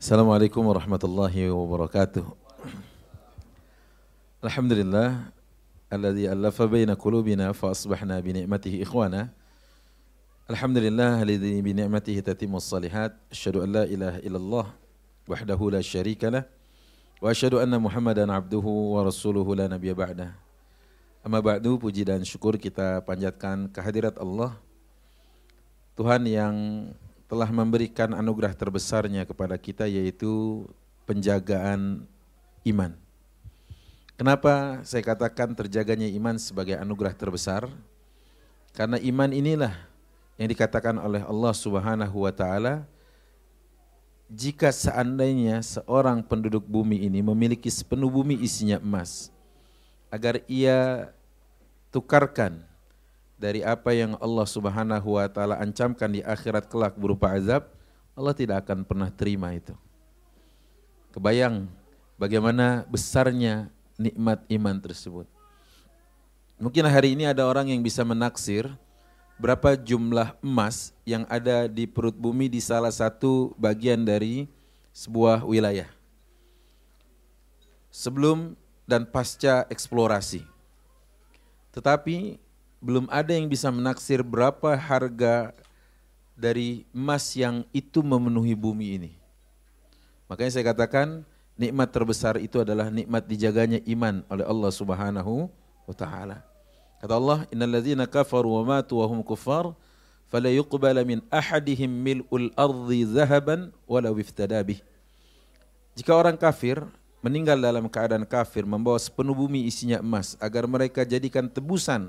Assalamualaikum warahmatullahi wabarakatuh. Alhamdulillah alladzi allafa baina qulubina fa asbahna bi ni'matihi ikhwana. Alhamdulillah alladzi bi ni'matihi tatimmus salihat. Asyhadu an la ilaha illallah wahdahu la syarika lah wa asyhadu anna Muhammadan abduhu wa rasuluhu la nabiyya ba'da. Amma ba'du puji dan syukur kita panjatkan kehadirat Allah Tuhan yang telah memberikan anugerah terbesarnya kepada kita yaitu penjagaan iman. Kenapa saya katakan terjaganya iman sebagai anugerah terbesar? Karena iman inilah yang dikatakan oleh Allah Subhanahu wa taala jika seandainya seorang penduduk bumi ini memiliki sepenuh bumi isinya emas agar ia tukarkan dari apa yang Allah Subhanahu wa taala ancamkan di akhirat kelak berupa azab, Allah tidak akan pernah terima itu. Kebayang bagaimana besarnya nikmat iman tersebut. Mungkin hari ini ada orang yang bisa menaksir berapa jumlah emas yang ada di perut bumi di salah satu bagian dari sebuah wilayah. Sebelum dan pasca eksplorasi. Tetapi belum ada yang bisa menaksir berapa harga dari emas yang itu memenuhi bumi ini. Makanya saya katakan nikmat terbesar itu adalah nikmat dijaganya iman oleh Allah Subhanahu wa taala. Kata Allah, "Innal ladzina kafaru wa matu wa hum kuffar fala yuqbala min ahadihim mil'ul ardi zahaban walau iftada bih." Jika orang kafir meninggal dalam keadaan kafir membawa sepenuh bumi isinya emas agar mereka jadikan tebusan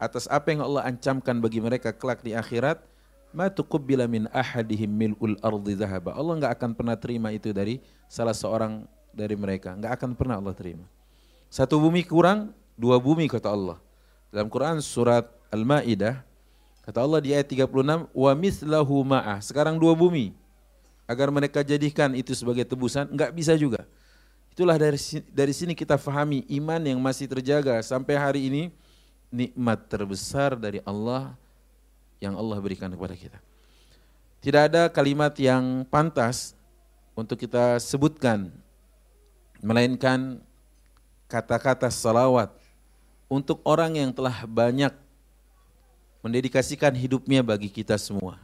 atas apa yang Allah ancamkan bagi mereka kelak di akhirat, ma tuqabbila min ahadihim mil'ul ardi zahaba. Allah enggak akan pernah terima itu dari salah seorang dari mereka. Enggak akan pernah Allah terima. Satu bumi kurang, dua bumi kata Allah. Dalam Quran surat Al-Maidah kata Allah di ayat 36 wa mislahu ma'ah. Sekarang dua bumi. Agar mereka jadikan itu sebagai tebusan, enggak bisa juga. Itulah dari dari sini kita fahami iman yang masih terjaga sampai hari ini nikmat terbesar dari Allah yang Allah berikan kepada kita. Tidak ada kalimat yang pantas untuk kita sebutkan, melainkan kata-kata salawat untuk orang yang telah banyak mendedikasikan hidupnya bagi kita semua,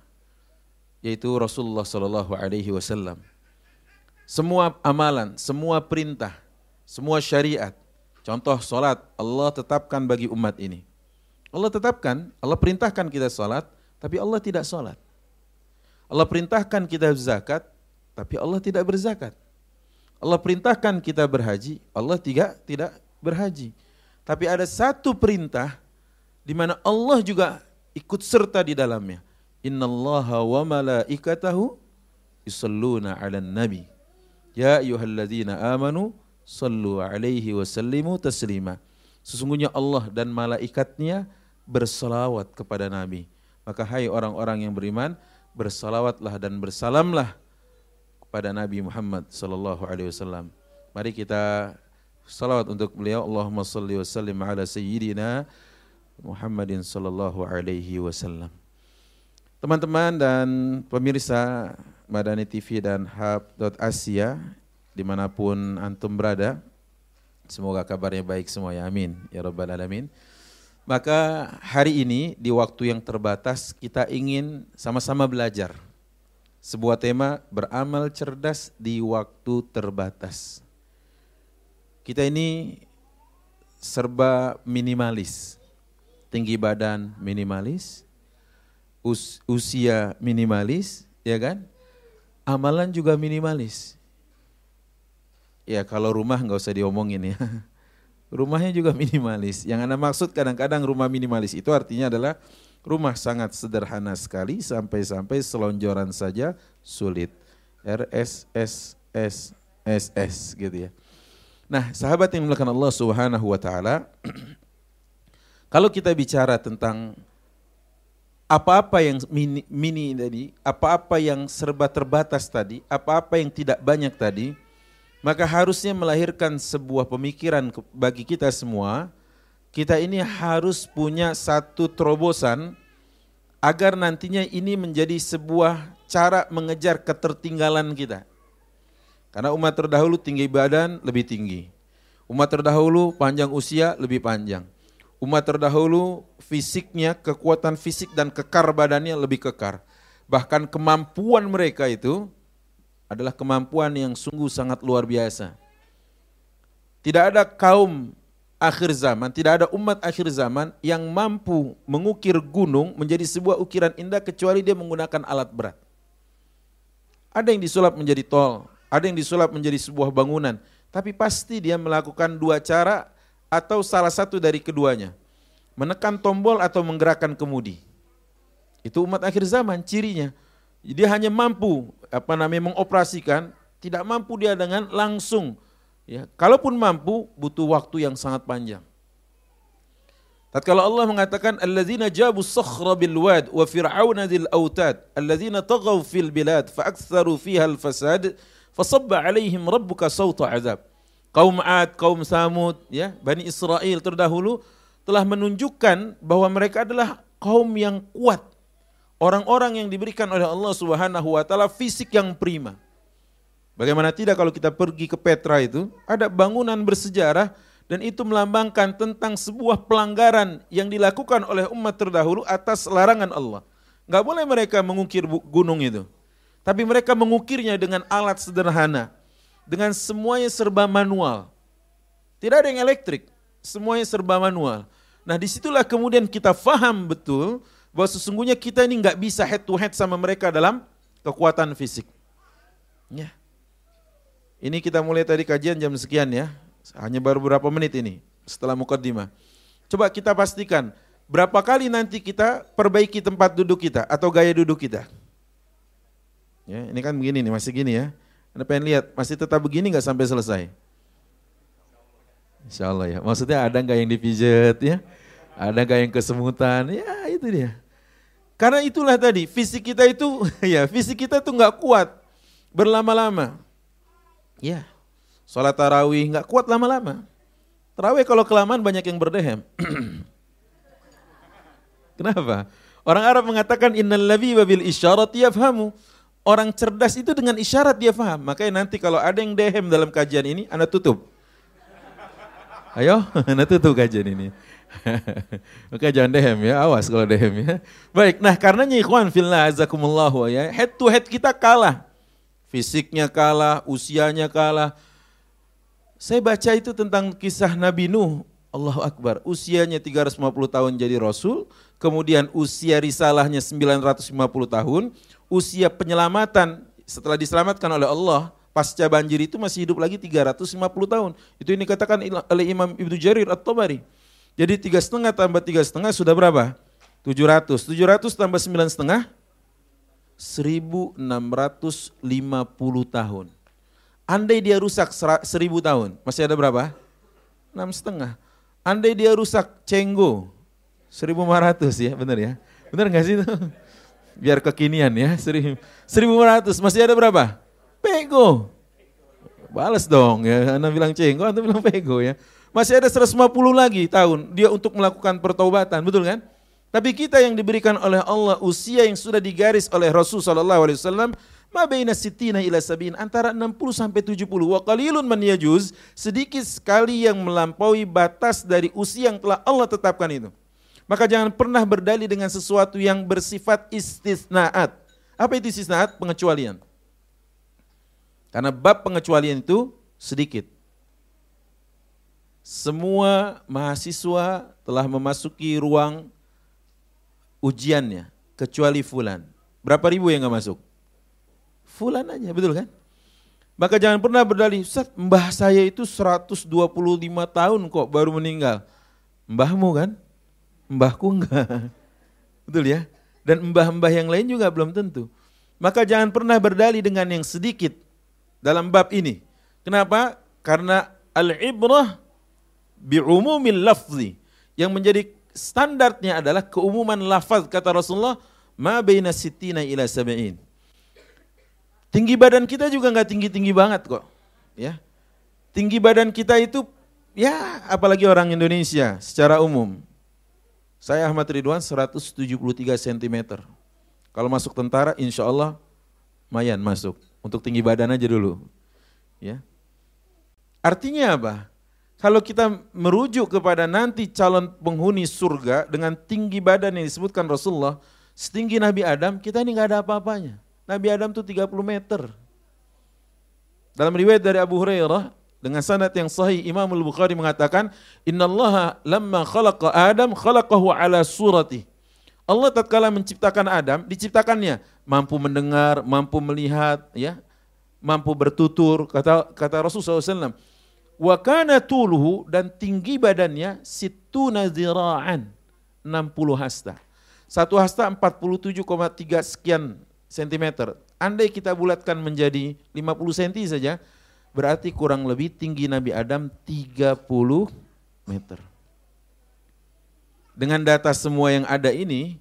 yaitu Rasulullah Sallallahu Alaihi Wasallam. Semua amalan, semua perintah, semua syariat Contoh solat Allah tetapkan bagi umat ini. Allah tetapkan, Allah perintahkan kita solat, tapi Allah tidak solat. Allah perintahkan kita zakat, tapi Allah tidak berzakat. Allah perintahkan kita berhaji, Allah tidak tidak berhaji. Tapi ada satu perintah di mana Allah juga ikut serta di dalamnya. Innallaha wa malaikatahu yusalluna 'alan nabi. Ya ayyuhalladzina amanu sallu alaihi wasallimu taslima. Sesungguhnya Allah dan malaikatnya bersalawat kepada Nabi. Maka hai orang-orang yang beriman, bersalawatlah dan bersalamlah kepada Nabi Muhammad sallallahu alaihi wasallam. Mari kita salawat untuk beliau. Allahumma salli wa sallim ala sayyidina Muhammadin sallallahu alaihi wasallam. Teman-teman dan pemirsa Madani TV dan Hub.Asia di mana pun antum berada. Semoga kabarnya baik semua ya amin ya rabbal alamin. Maka hari ini di waktu yang terbatas kita ingin sama-sama belajar. Sebuah tema beramal cerdas di waktu terbatas. Kita ini serba minimalis. Tinggi badan minimalis, us usia minimalis, ya kan? Amalan juga minimalis. Ya kalau rumah nggak usah diomongin ya. Rumahnya juga minimalis. Yang Anda maksud kadang-kadang rumah minimalis itu artinya adalah rumah sangat sederhana sekali sampai-sampai selonjoran saja sulit. R S S S S S gitu ya. Nah, sahabat yang melakukan Allah Subhanahu wa taala kalau kita bicara tentang apa-apa yang mini, mini tadi, apa-apa yang serba terbatas tadi, apa-apa yang tidak banyak tadi, maka harusnya melahirkan sebuah pemikiran bagi kita semua, kita ini harus punya satu terobosan agar nantinya ini menjadi sebuah cara mengejar ketertinggalan kita. Karena umat terdahulu tinggi badan lebih tinggi. Umat terdahulu panjang usia lebih panjang. Umat terdahulu fisiknya, kekuatan fisik dan kekar badannya lebih kekar. Bahkan kemampuan mereka itu adalah kemampuan yang sungguh sangat luar biasa. Tidak ada kaum akhir zaman, tidak ada umat akhir zaman yang mampu mengukir gunung menjadi sebuah ukiran indah kecuali dia menggunakan alat berat. Ada yang disulap menjadi tol, ada yang disulap menjadi sebuah bangunan, tapi pasti dia melakukan dua cara atau salah satu dari keduanya. Menekan tombol atau menggerakkan kemudi. Itu umat akhir zaman cirinya. Dia hanya mampu apa namanya mengoperasikan, tidak mampu dia dengan langsung Ya, kalaupun mampu butuh waktu yang sangat panjang. Tatkala Allah mengatakan alladzina jabu sakhra bil wad wa fir'auna dzil autad alladzina taghaw fil bilad fa aktsaru fiha al fasad fasabba alaihim rabbuka sawta azab. Kaum Ad, kaum Samud, ya, Bani Israel terdahulu telah menunjukkan bahwa mereka adalah kaum yang kuat. Orang-orang yang diberikan oleh Allah Subhanahu wa taala fisik yang prima. Bagaimana tidak kalau kita pergi ke Petra itu, ada bangunan bersejarah dan itu melambangkan tentang sebuah pelanggaran yang dilakukan oleh umat terdahulu atas larangan Allah. Enggak boleh mereka mengukir gunung itu. Tapi mereka mengukirnya dengan alat sederhana. Dengan semuanya serba manual. Tidak ada yang elektrik, semuanya serba manual. Nah di situlah kemudian kita faham betul bahwa sesungguhnya kita ini nggak bisa head to head sama mereka dalam kekuatan fisik. Ya. Ini kita mulai tadi kajian jam sekian ya. Hanya baru beberapa menit ini setelah mukaddimah. Coba kita pastikan berapa kali nanti kita perbaiki tempat duduk kita atau gaya duduk kita. Ya, ini kan begini nih, masih gini ya. Anda pengen lihat, masih tetap begini nggak sampai selesai? Insya Allah ya. Maksudnya ada nggak yang dipijet ya? Ada nggak yang kesemutan? Ya itu dia. Karena itulah tadi, fisik kita itu, ya fisik kita tuh nggak kuat berlama-lama. Ya, sholat tarawih nggak kuat lama-lama. Tarawih kalau kelamaan banyak yang berdehem. Kenapa? Orang Arab mengatakan innal ladzi bil isyarat yafhamu. Orang cerdas itu dengan isyarat dia faham. Makanya nanti kalau ada yang dehem dalam kajian ini, Anda tutup. Ayo, Anda tutup kajian ini. Oke jangan dehem ya, awas kalau dehem ya. Baik, nah karenanya ikhwan fillah azakumullahu ya, head to head kita kalah. Fisiknya kalah, usianya kalah. Saya baca itu tentang kisah Nabi Nuh, Allahu Akbar. Usianya 350 tahun jadi Rasul, kemudian usia risalahnya 950 tahun, usia penyelamatan setelah diselamatkan oleh Allah, pasca banjir itu masih hidup lagi 350 tahun. Itu ini katakan oleh Imam Ibnu Jarir At-Tabari. Jadi tiga setengah tambah tiga setengah sudah berapa? 700. 700 tambah sembilan setengah 1650 tahun. Andai dia rusak 1000 tahun, masih ada berapa? Enam setengah. Andai dia rusak cenggo, 1500 ya, benar ya? Benar nggak sih itu? Biar kekinian ya, 1500, masih ada berapa? Pego. Balas dong ya, Anda bilang cenggo, Anda bilang pego ya. Masih ada 150 lagi tahun dia untuk melakukan pertobatan, betul kan? Tapi kita yang diberikan oleh Allah usia yang sudah digaris oleh Rasul sallallahu alaihi wasallam ma baina sittina ila sabin antara 60 sampai 70 wa qalilun man yajuz sedikit sekali yang melampaui batas dari usia yang telah Allah tetapkan itu. Maka jangan pernah berdalih dengan sesuatu yang bersifat istisnaat. Apa itu istisnaat? Pengecualian. Karena bab pengecualian itu sedikit. Semua mahasiswa telah memasuki ruang ujiannya, kecuali fulan. Berapa ribu yang gak masuk? Fulan aja, betul kan? Maka jangan pernah berdalih, Ustaz, mbah saya itu 125 tahun kok baru meninggal. Mbahmu kan? Mbahku enggak. Betul ya? Dan mbah-mbah yang lain juga belum tentu. Maka jangan pernah berdalih dengan yang sedikit dalam bab ini. Kenapa? Karena al-ibrah bi'umumil lafzi. Yang menjadi standarnya adalah keumuman lafaz kata Rasulullah ma baina sittina ila sab'in. Tinggi badan kita juga nggak tinggi-tinggi banget kok. Ya. Tinggi badan kita itu ya apalagi orang Indonesia secara umum. Saya Ahmad Ridwan 173 cm. Kalau masuk tentara insya Allah mayan masuk. Untuk tinggi badan aja dulu. Ya. Artinya apa? Kalau kita merujuk kepada nanti calon penghuni surga dengan tinggi badan yang disebutkan Rasulullah, setinggi Nabi Adam, kita ini nggak ada apa-apanya. Nabi Adam itu 30 meter. Dalam riwayat dari Abu Hurairah, dengan sanad yang sahih Imam Al-Bukhari mengatakan, "Innallaha lamma khalaqa Adam khalaqahu ala surati." Allah tatkala menciptakan Adam, diciptakannya mampu mendengar, mampu melihat, ya, mampu bertutur, kata kata Rasulullah SAW Wa kana tuluhu dan tinggi badannya situna zira'an 60 hasta. Satu hasta 47,3 sekian sentimeter. Andai kita bulatkan menjadi 50 senti saja, berarti kurang lebih tinggi Nabi Adam 30 meter. Dengan data semua yang ada ini,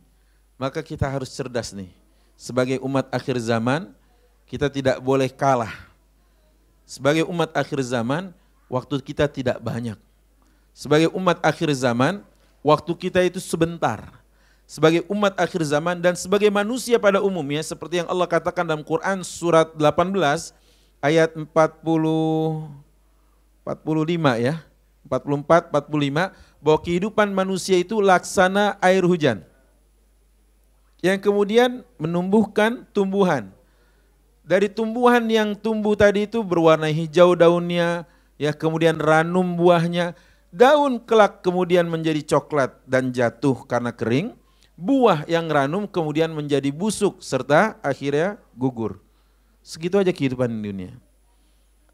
maka kita harus cerdas nih. Sebagai umat akhir zaman, kita tidak boleh kalah. Sebagai umat akhir zaman, waktu kita tidak banyak. Sebagai umat akhir zaman, waktu kita itu sebentar. Sebagai umat akhir zaman dan sebagai manusia pada umumnya seperti yang Allah katakan dalam Quran surat 18 ayat 40 45 ya. 44 45 bahwa kehidupan manusia itu laksana air hujan. Yang kemudian menumbuhkan tumbuhan. Dari tumbuhan yang tumbuh tadi itu berwarna hijau daunnya, ya kemudian ranum buahnya, daun kelak kemudian menjadi coklat dan jatuh karena kering, buah yang ranum kemudian menjadi busuk serta akhirnya gugur. Segitu aja kehidupan di dunia.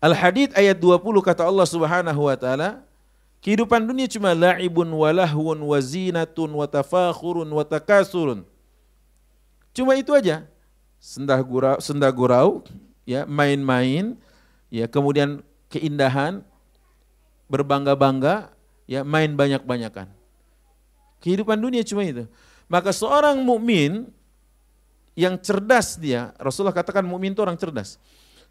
Al-Hadid ayat 20 kata Allah Subhanahu wa taala, kehidupan dunia cuma la'ibun walahun wazinatun watafakhurun watakasurun. Cuma itu aja. Sendah gurau, sendah gurau, ya main-main, ya kemudian keindahan, berbangga-bangga, ya main banyak-banyakan. Kehidupan dunia cuma itu. Maka seorang mukmin yang cerdas dia, Rasulullah katakan mukmin itu orang cerdas.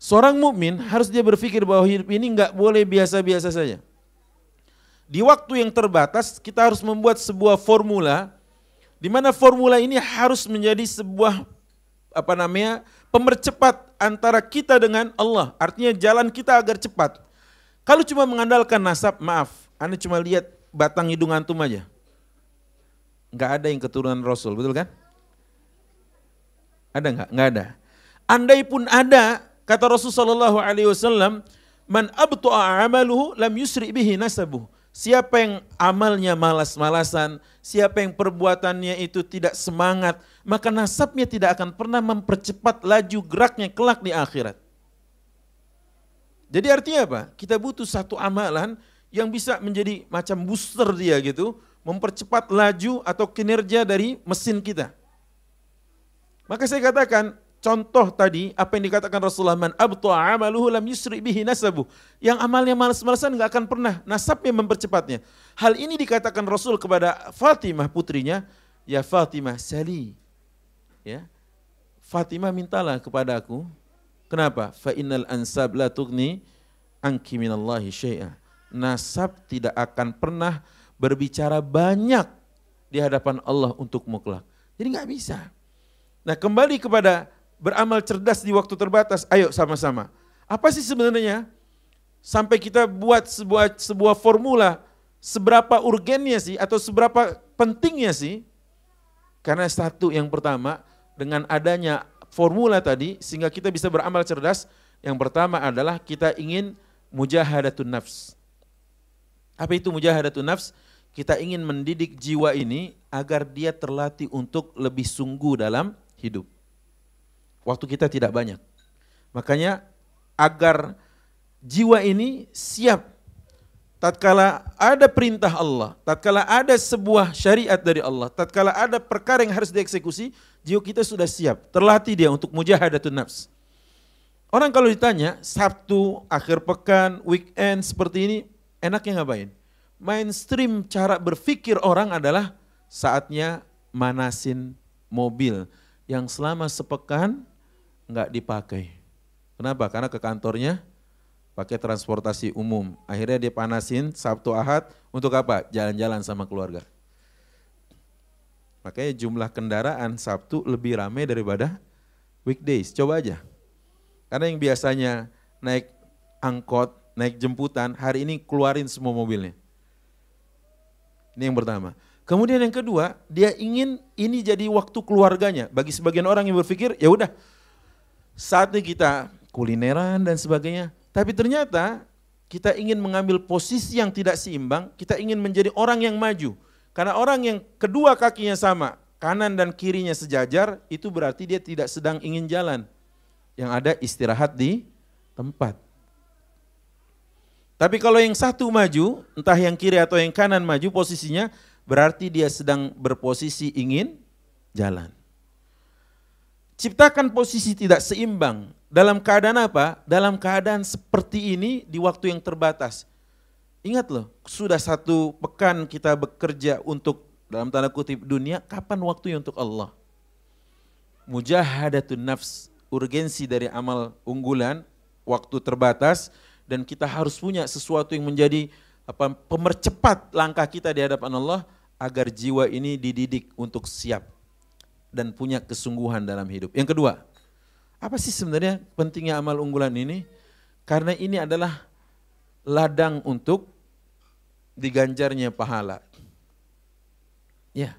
Seorang mukmin harus dia berpikir bahwa hidup ini nggak boleh biasa-biasa saja. Di waktu yang terbatas kita harus membuat sebuah formula di mana formula ini harus menjadi sebuah apa namanya pemercepat antara kita dengan Allah. Artinya jalan kita agar cepat. Kalau cuma mengandalkan nasab, maaf, Anda cuma lihat batang hidung antum aja. Enggak ada yang keturunan Rasul, betul kan? Ada enggak? Enggak ada. Andai pun ada, kata Rasulullah SAW, man abtu'a amaluhu lam yusri bihi nasabuh. Siapa yang amalnya malas-malasan, siapa yang perbuatannya itu tidak semangat, maka nasabnya tidak akan pernah mempercepat laju geraknya kelak di akhirat. Jadi artinya apa? Kita butuh satu amalan yang bisa menjadi macam booster dia gitu, mempercepat laju atau kinerja dari mesin kita. Maka saya katakan, Contoh tadi apa yang dikatakan Rasulullah man abta'a amaluhu lam yusri bihi nasabu. Yang amalnya malas-malasan enggak akan pernah nasabnya mempercepatnya. Hal ini dikatakan Rasul kepada Fatimah putrinya, ya Fatimah sali. Ya. Fatimah mintalah kepada aku. Kenapa? Fa innal ansab la tughni anki minallahi syai'a. Nasab tidak akan pernah berbicara banyak di hadapan Allah untuk muklak. Jadi nggak bisa. Nah kembali kepada beramal cerdas di waktu terbatas. Ayo sama-sama. Apa sih sebenarnya? Sampai kita buat sebuah sebuah formula seberapa urgennya sih atau seberapa pentingnya sih? Karena satu yang pertama dengan adanya formula tadi sehingga kita bisa beramal cerdas, yang pertama adalah kita ingin mujahadatun nafs. Apa itu mujahadatun nafs? Kita ingin mendidik jiwa ini agar dia terlatih untuk lebih sungguh dalam hidup. Waktu kita tidak banyak. Makanya agar jiwa ini siap tatkala ada perintah Allah, tatkala ada sebuah syariat dari Allah, tatkala ada perkara yang harus dieksekusi, jiwa kita sudah siap, terlatih dia untuk mujahadatun nafs. Orang kalau ditanya Sabtu, akhir pekan, weekend seperti ini, enaknya ngapain? Mainstream cara berpikir orang adalah saatnya manasin mobil yang selama sepekan nggak dipakai. Kenapa? Karena ke kantornya pakai transportasi umum. Akhirnya dia panasin Sabtu Ahad untuk apa? Jalan-jalan sama keluarga. Makanya jumlah kendaraan Sabtu lebih ramai daripada weekdays. Coba aja. Karena yang biasanya naik angkot, naik jemputan, hari ini keluarin semua mobilnya. Ini yang pertama. Kemudian yang kedua, dia ingin ini jadi waktu keluarganya. Bagi sebagian orang yang berpikir, ya udah, saatnya kita kulineran dan sebagainya. Tapi ternyata kita ingin mengambil posisi yang tidak seimbang, kita ingin menjadi orang yang maju. Karena orang yang kedua kakinya sama, kanan dan kirinya sejajar, itu berarti dia tidak sedang ingin jalan. Yang ada istirahat di tempat. Tapi kalau yang satu maju, entah yang kiri atau yang kanan maju posisinya, berarti dia sedang berposisi ingin jalan. Ciptakan posisi tidak seimbang. Dalam keadaan apa? Dalam keadaan seperti ini di waktu yang terbatas. Ingat loh, sudah satu pekan kita bekerja untuk dalam tanda kutip dunia, kapan waktunya untuk Allah? Mujahadatun nafs, urgensi dari amal unggulan, waktu terbatas, dan kita harus punya sesuatu yang menjadi apa pemercepat langkah kita di hadapan Allah, agar jiwa ini dididik untuk siap dan punya kesungguhan dalam hidup. Yang kedua, apa sih sebenarnya pentingnya amal unggulan ini? Karena ini adalah ladang untuk diganjarnya pahala. Ya.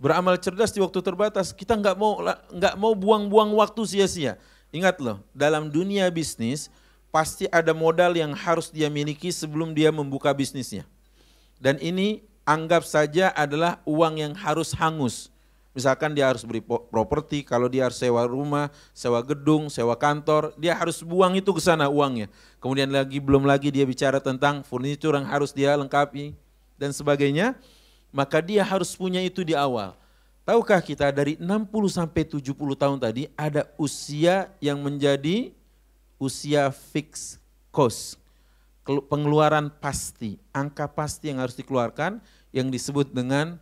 Beramal cerdas di waktu terbatas, kita nggak mau nggak mau buang-buang waktu sia-sia. Ingat loh, dalam dunia bisnis pasti ada modal yang harus dia miliki sebelum dia membuka bisnisnya. Dan ini anggap saja adalah uang yang harus hangus. Misalkan dia harus beri properti, kalau dia harus sewa rumah, sewa gedung, sewa kantor, dia harus buang itu ke sana uangnya. Kemudian lagi belum lagi dia bicara tentang furnitur yang harus dia lengkapi dan sebagainya, maka dia harus punya itu di awal. Tahukah kita dari 60 sampai 70 tahun tadi ada usia yang menjadi usia fix cost pengeluaran pasti, angka pasti yang harus dikeluarkan yang disebut dengan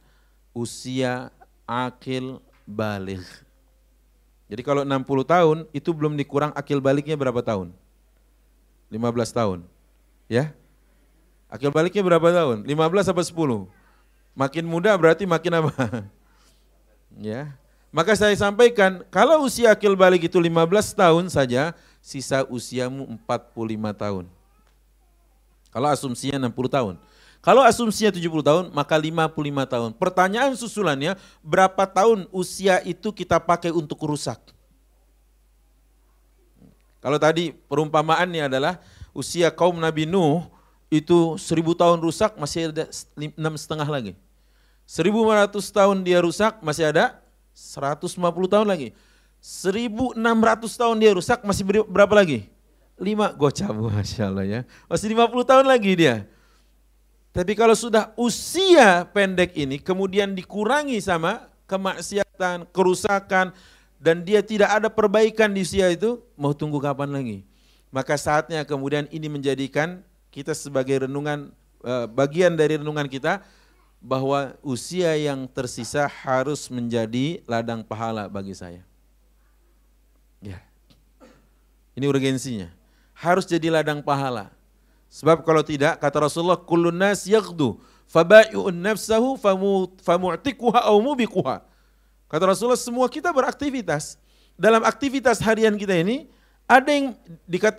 usia akil balik. Jadi kalau 60 tahun itu belum dikurang akil baliknya berapa tahun? 15 tahun. Ya? Akil baliknya berapa tahun? 15 apa 10? Makin muda berarti makin apa? ya. Maka saya sampaikan, kalau usia akil balik itu 15 tahun saja, sisa usiamu 45 tahun. Kalau asumsinya 60 tahun. Kalau asumsinya 70 tahun, maka 55 tahun. Pertanyaan susulannya, berapa tahun usia itu kita pakai untuk rusak? Kalau tadi perumpamaannya adalah usia kaum Nabi Nuh itu 1000 tahun rusak masih ada enam setengah lagi. 1500 tahun dia rusak masih ada 150 tahun lagi. 1600 tahun dia rusak masih berapa lagi? lima gocamu Masya Allah ya. Masih 50 tahun lagi dia. Tapi kalau sudah usia pendek ini kemudian dikurangi sama kemaksiatan, kerusakan, dan dia tidak ada perbaikan di usia itu, mau tunggu kapan lagi? Maka saatnya kemudian ini menjadikan kita sebagai renungan, eh, bagian dari renungan kita, bahwa usia yang tersisa harus menjadi ladang pahala bagi saya. Ya. Ini urgensinya harus jadi ladang pahala. Sebab kalau tidak, kata Rasulullah, kullun nas yaghdu fabai'un nafsahu famu'tikuha au mubikuha. Kata Rasulullah, semua kita beraktivitas. Dalam aktivitas harian kita ini, ada yang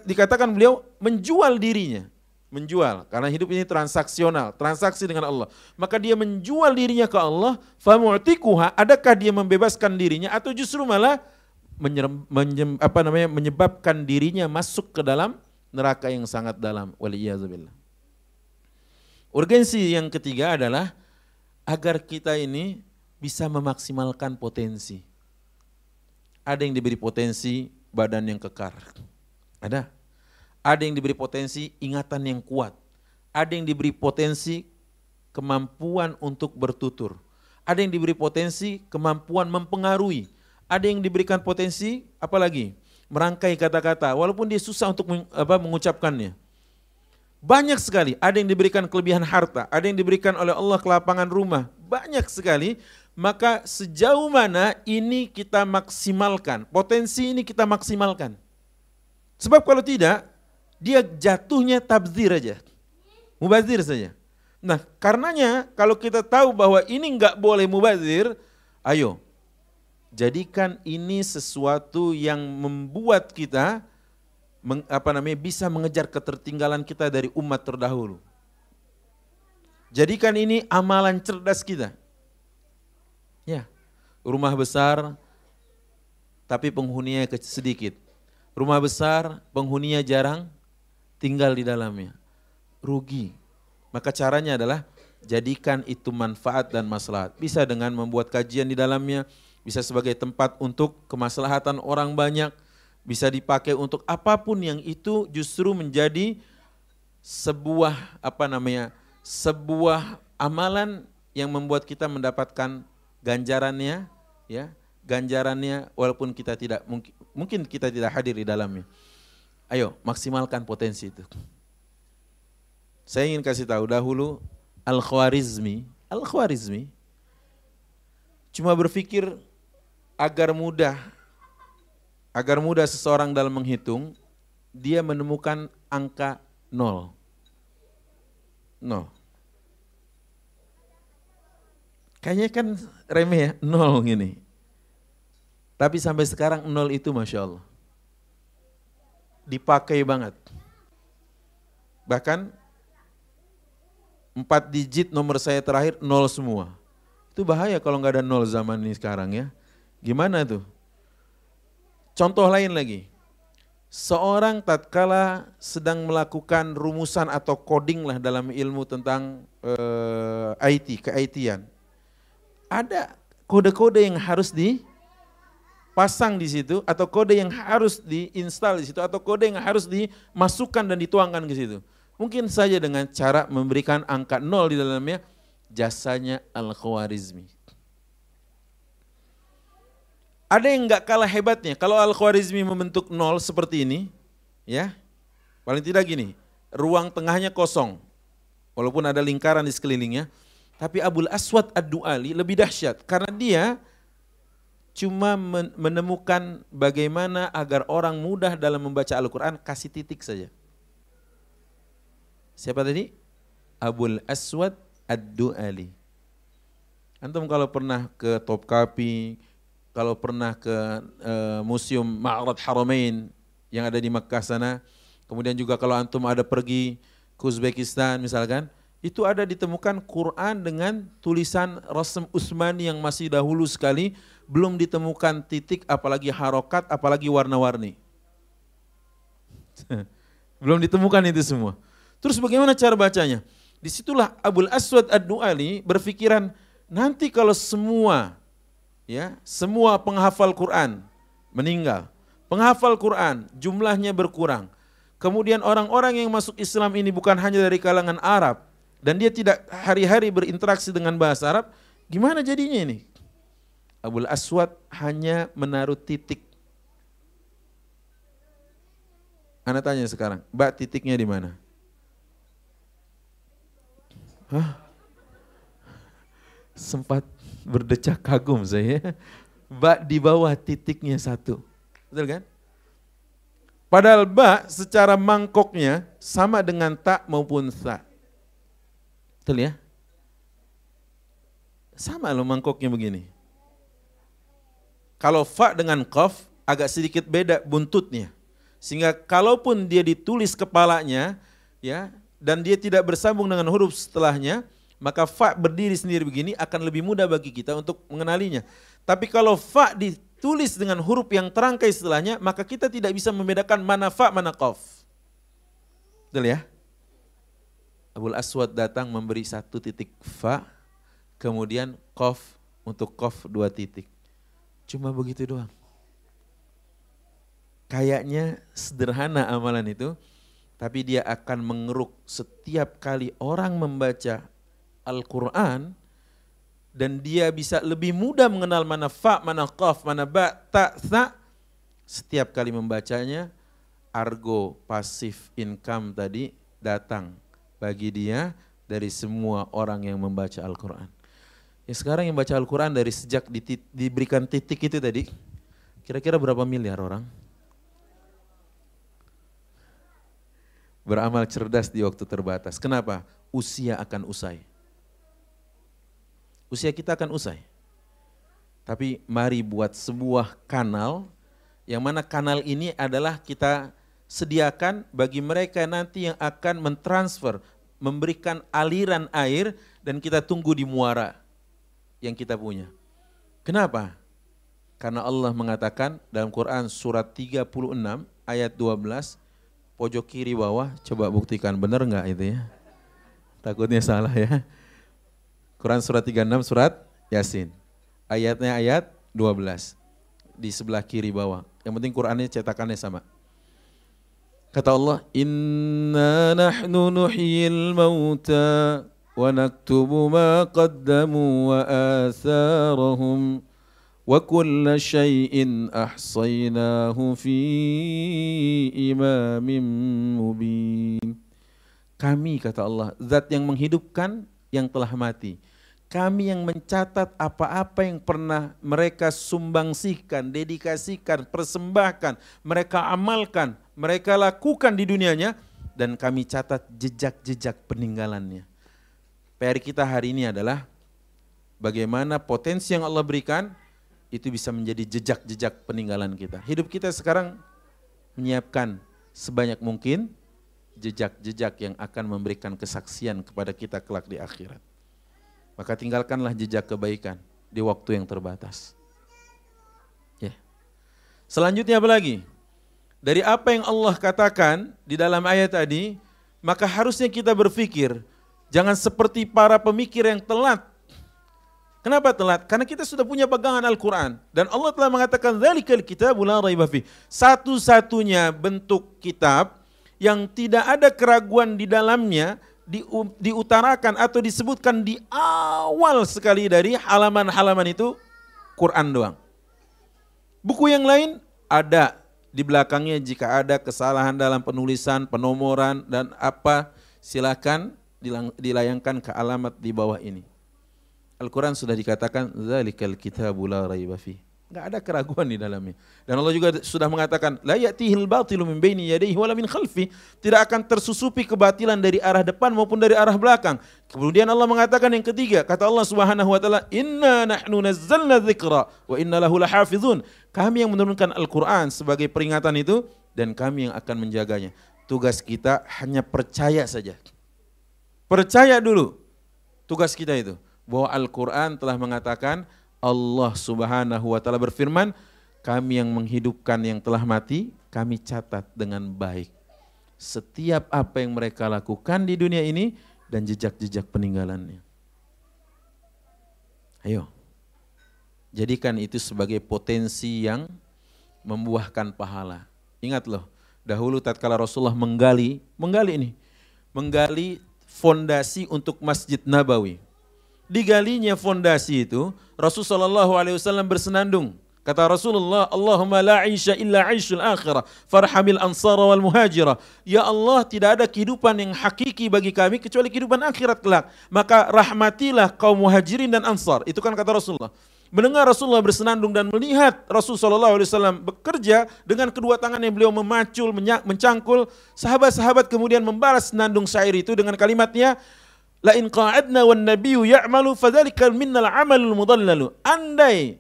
dikatakan beliau menjual dirinya. Menjual, karena hidup ini transaksional, transaksi dengan Allah. Maka dia menjual dirinya ke Allah, famu'tikuha, adakah dia membebaskan dirinya atau justru malah menyerem, menyem, apa namanya menyebabkan dirinya masuk ke dalam neraka yang sangat dalam. Waliyazubillah. Urgensi yang ketiga adalah agar kita ini bisa memaksimalkan potensi. Ada yang diberi potensi badan yang kekar. Ada. Ada yang diberi potensi ingatan yang kuat. Ada yang diberi potensi kemampuan untuk bertutur. Ada yang diberi potensi kemampuan mempengaruhi ada yang diberikan potensi, apalagi merangkai kata-kata, walaupun dia susah untuk apa, mengucapkannya. Banyak sekali, ada yang diberikan kelebihan harta, ada yang diberikan oleh Allah kelapangan rumah, banyak sekali. Maka sejauh mana ini kita maksimalkan, potensi ini kita maksimalkan. Sebab kalau tidak, dia jatuhnya tabzir aja, mubazir saja. Nah karenanya kalau kita tahu bahwa ini enggak boleh mubazir, ayo Jadikan ini sesuatu yang membuat kita meng, apa namanya bisa mengejar ketertinggalan kita dari umat terdahulu. Jadikan ini amalan cerdas kita. Ya, rumah besar tapi penghuninya sedikit. Rumah besar, penghuninya jarang, tinggal di dalamnya. Rugi. Maka caranya adalah jadikan itu manfaat dan maslahat. Bisa dengan membuat kajian di dalamnya, bisa sebagai tempat untuk kemaslahatan orang banyak, bisa dipakai untuk apa pun yang itu justru menjadi sebuah apa namanya? sebuah amalan yang membuat kita mendapatkan ganjarannya ya, ganjarannya walaupun kita tidak mungkin mungkin kita tidak hadir di dalamnya. Ayo, maksimalkan potensi itu. Saya ingin kasih tahu dahulu Al-Khwarizmi, Al-Khwarizmi cuma berpikir agar mudah agar mudah seseorang dalam menghitung, dia menemukan angka nol. Nol. Kayaknya kan remeh ya, nol gini. Tapi sampai sekarang nol itu Masya Allah. Dipakai banget. Bahkan empat digit nomor saya terakhir nol semua. Itu bahaya kalau nggak ada nol zaman ini sekarang ya. Gimana tuh? Contoh lain lagi. Seorang tatkala sedang melakukan rumusan atau coding lah dalam ilmu tentang uh, eh, IT, ke-IT-an. Ada kode-kode yang harus dipasang di situ atau kode yang harus diinstal di situ atau kode yang harus dimasukkan dan dituangkan ke situ. Mungkin saja dengan cara memberikan angka nol di dalamnya, jasanya Al-Khwarizmi. Ada yang nggak kalah hebatnya, kalau Al-Khwarizmi membentuk nol seperti ini, ya, paling tidak gini, ruang tengahnya kosong, walaupun ada lingkaran di sekelilingnya, tapi Abul Aswad Ad-Du'ali lebih dahsyat, karena dia cuma menemukan bagaimana agar orang mudah dalam membaca Al-Quran, kasih titik saja. Siapa tadi? Abul Aswad Ad-Du'ali. Antum kalau pernah ke Topkapi, kalau pernah ke uh, Museum Ma'rad Haramain yang ada di Makkah sana, kemudian juga kalau antum ada pergi ke Uzbekistan misalkan, itu ada ditemukan Quran dengan tulisan Rasm Utsmani yang masih dahulu sekali, belum ditemukan titik apalagi harokat apalagi warna-warni. belum ditemukan itu semua. Terus bagaimana cara bacanya? Di situlah Abul Aswad Ad-Du'ali berpikiran, nanti kalau semua ya semua penghafal Quran meninggal, penghafal Quran jumlahnya berkurang, kemudian orang-orang yang masuk Islam ini bukan hanya dari kalangan Arab, dan dia tidak hari-hari berinteraksi dengan bahasa Arab, gimana jadinya ini? Abul Aswad hanya menaruh titik. Anda tanya sekarang, mbak titiknya di mana? Hah? Sempat berdecak kagum saya. Ba di bawah titiknya satu. Betul kan? Padahal ba secara mangkoknya sama dengan tak maupun sa. Betul ya? Sama loh mangkoknya begini. Kalau fa dengan kof agak sedikit beda buntutnya. Sehingga kalaupun dia ditulis kepalanya, ya dan dia tidak bersambung dengan huruf setelahnya, maka fa berdiri sendiri begini akan lebih mudah bagi kita untuk mengenalinya. Tapi kalau fa ditulis dengan huruf yang terangkai setelahnya, maka kita tidak bisa membedakan mana fa, mana qaf. Betul ya? Abul Aswad datang memberi satu titik fa, kemudian qaf untuk qaf dua titik. Cuma begitu doang. Kayaknya sederhana amalan itu, tapi dia akan mengeruk setiap kali orang membaca Al-Quran dan dia bisa lebih mudah mengenal mana fa, mana qaf, mana ba, ta, sa setiap kali membacanya argo pasif income tadi datang bagi dia dari semua orang yang membaca Al-Quran. Ya sekarang yang baca Al-Quran dari sejak diberikan titik itu tadi, kira-kira berapa miliar orang? beramal cerdas di waktu terbatas. Kenapa? Usia akan usai. Usia kita akan usai. Tapi mari buat sebuah kanal yang mana kanal ini adalah kita sediakan bagi mereka nanti yang akan mentransfer, memberikan aliran air dan kita tunggu di muara yang kita punya. Kenapa? Karena Allah mengatakan dalam Quran surat 36 ayat 12 pojok kiri bawah coba buktikan benar nggak itu ya? Takutnya salah ya. Quran surat 36 surat Yasin. Ayatnya ayat 12 di sebelah kiri bawah. Yang penting Qurannya cetakannya sama. Kata Allah, Inna nahnu nuhyil mauta wa naktubu ma qaddamu wa atharahum wa kulla syai'in ahsaynahu fi imamin mubin. Kami kata Allah, zat yang menghidupkan yang telah mati kami yang mencatat apa-apa yang pernah mereka sumbangsikan, dedikasikan, persembahkan, mereka amalkan, mereka lakukan di dunianya, dan kami catat jejak-jejak peninggalannya. PR kita hari ini adalah bagaimana potensi yang Allah berikan itu bisa menjadi jejak-jejak peninggalan kita. Hidup kita sekarang menyiapkan sebanyak mungkin jejak-jejak yang akan memberikan kesaksian kepada kita kelak di akhirat. Maka tinggalkanlah jejak kebaikan di waktu yang terbatas. Ya. Selanjutnya apa lagi? Dari apa yang Allah katakan di dalam ayat tadi, maka harusnya kita berpikir, jangan seperti para pemikir yang telat. Kenapa telat? Karena kita sudah punya pegangan Al-Quran. Dan Allah telah mengatakan, Zalikal kitabul la Satu-satunya bentuk kitab yang tidak ada keraguan di dalamnya, di, diutarakan atau disebutkan di awal sekali dari halaman-halaman itu Quran doang. Buku yang lain ada di belakangnya jika ada kesalahan dalam penulisan, penomoran dan apa silakan dilayangkan ke alamat di bawah ini. Al-Quran sudah dikatakan zalikal kitabul la raiba Enggak ada keraguan di dalamnya. Dan Allah juga sudah mengatakan, la ya'tihil batilu min baini yadayhi wala min khalfi. Tidak akan tersusupi kebatilan dari arah depan maupun dari arah belakang. Kemudian Allah mengatakan yang ketiga, kata Allah Subhanahu wa taala, "Inna nahnu nazzalna dzikra wa inna lahu lahafizun." Kami yang menurunkan Al-Qur'an sebagai peringatan itu dan kami yang akan menjaganya. Tugas kita hanya percaya saja. Percaya dulu. Tugas kita itu bahwa Al-Qur'an telah mengatakan Allah Subhanahu wa taala berfirman, kami yang menghidupkan yang telah mati, kami catat dengan baik. Setiap apa yang mereka lakukan di dunia ini dan jejak-jejak peninggalannya. Ayo. Jadikan itu sebagai potensi yang membuahkan pahala. Ingat loh, dahulu tatkala Rasulullah menggali, menggali ini, menggali fondasi untuk Masjid Nabawi digalinya fondasi itu, Rasulullah SAW bersenandung. Kata Rasulullah, Allahumma la aisha illa aishul akhirah, farhamil ansara wal muhajirah. Ya Allah, tidak ada kehidupan yang hakiki bagi kami kecuali kehidupan akhirat kelak. Maka rahmatilah kaum muhajirin dan ansar. Itu kan kata Rasulullah. Mendengar Rasulullah bersenandung dan melihat Rasulullah SAW bekerja dengan kedua tangan yang beliau memacul, mencangkul, sahabat-sahabat kemudian membalas senandung syair itu dengan kalimatnya, La in qa'adna wan nabiyyu ya'malu fadzalika minnal amalul mudallalu. Andai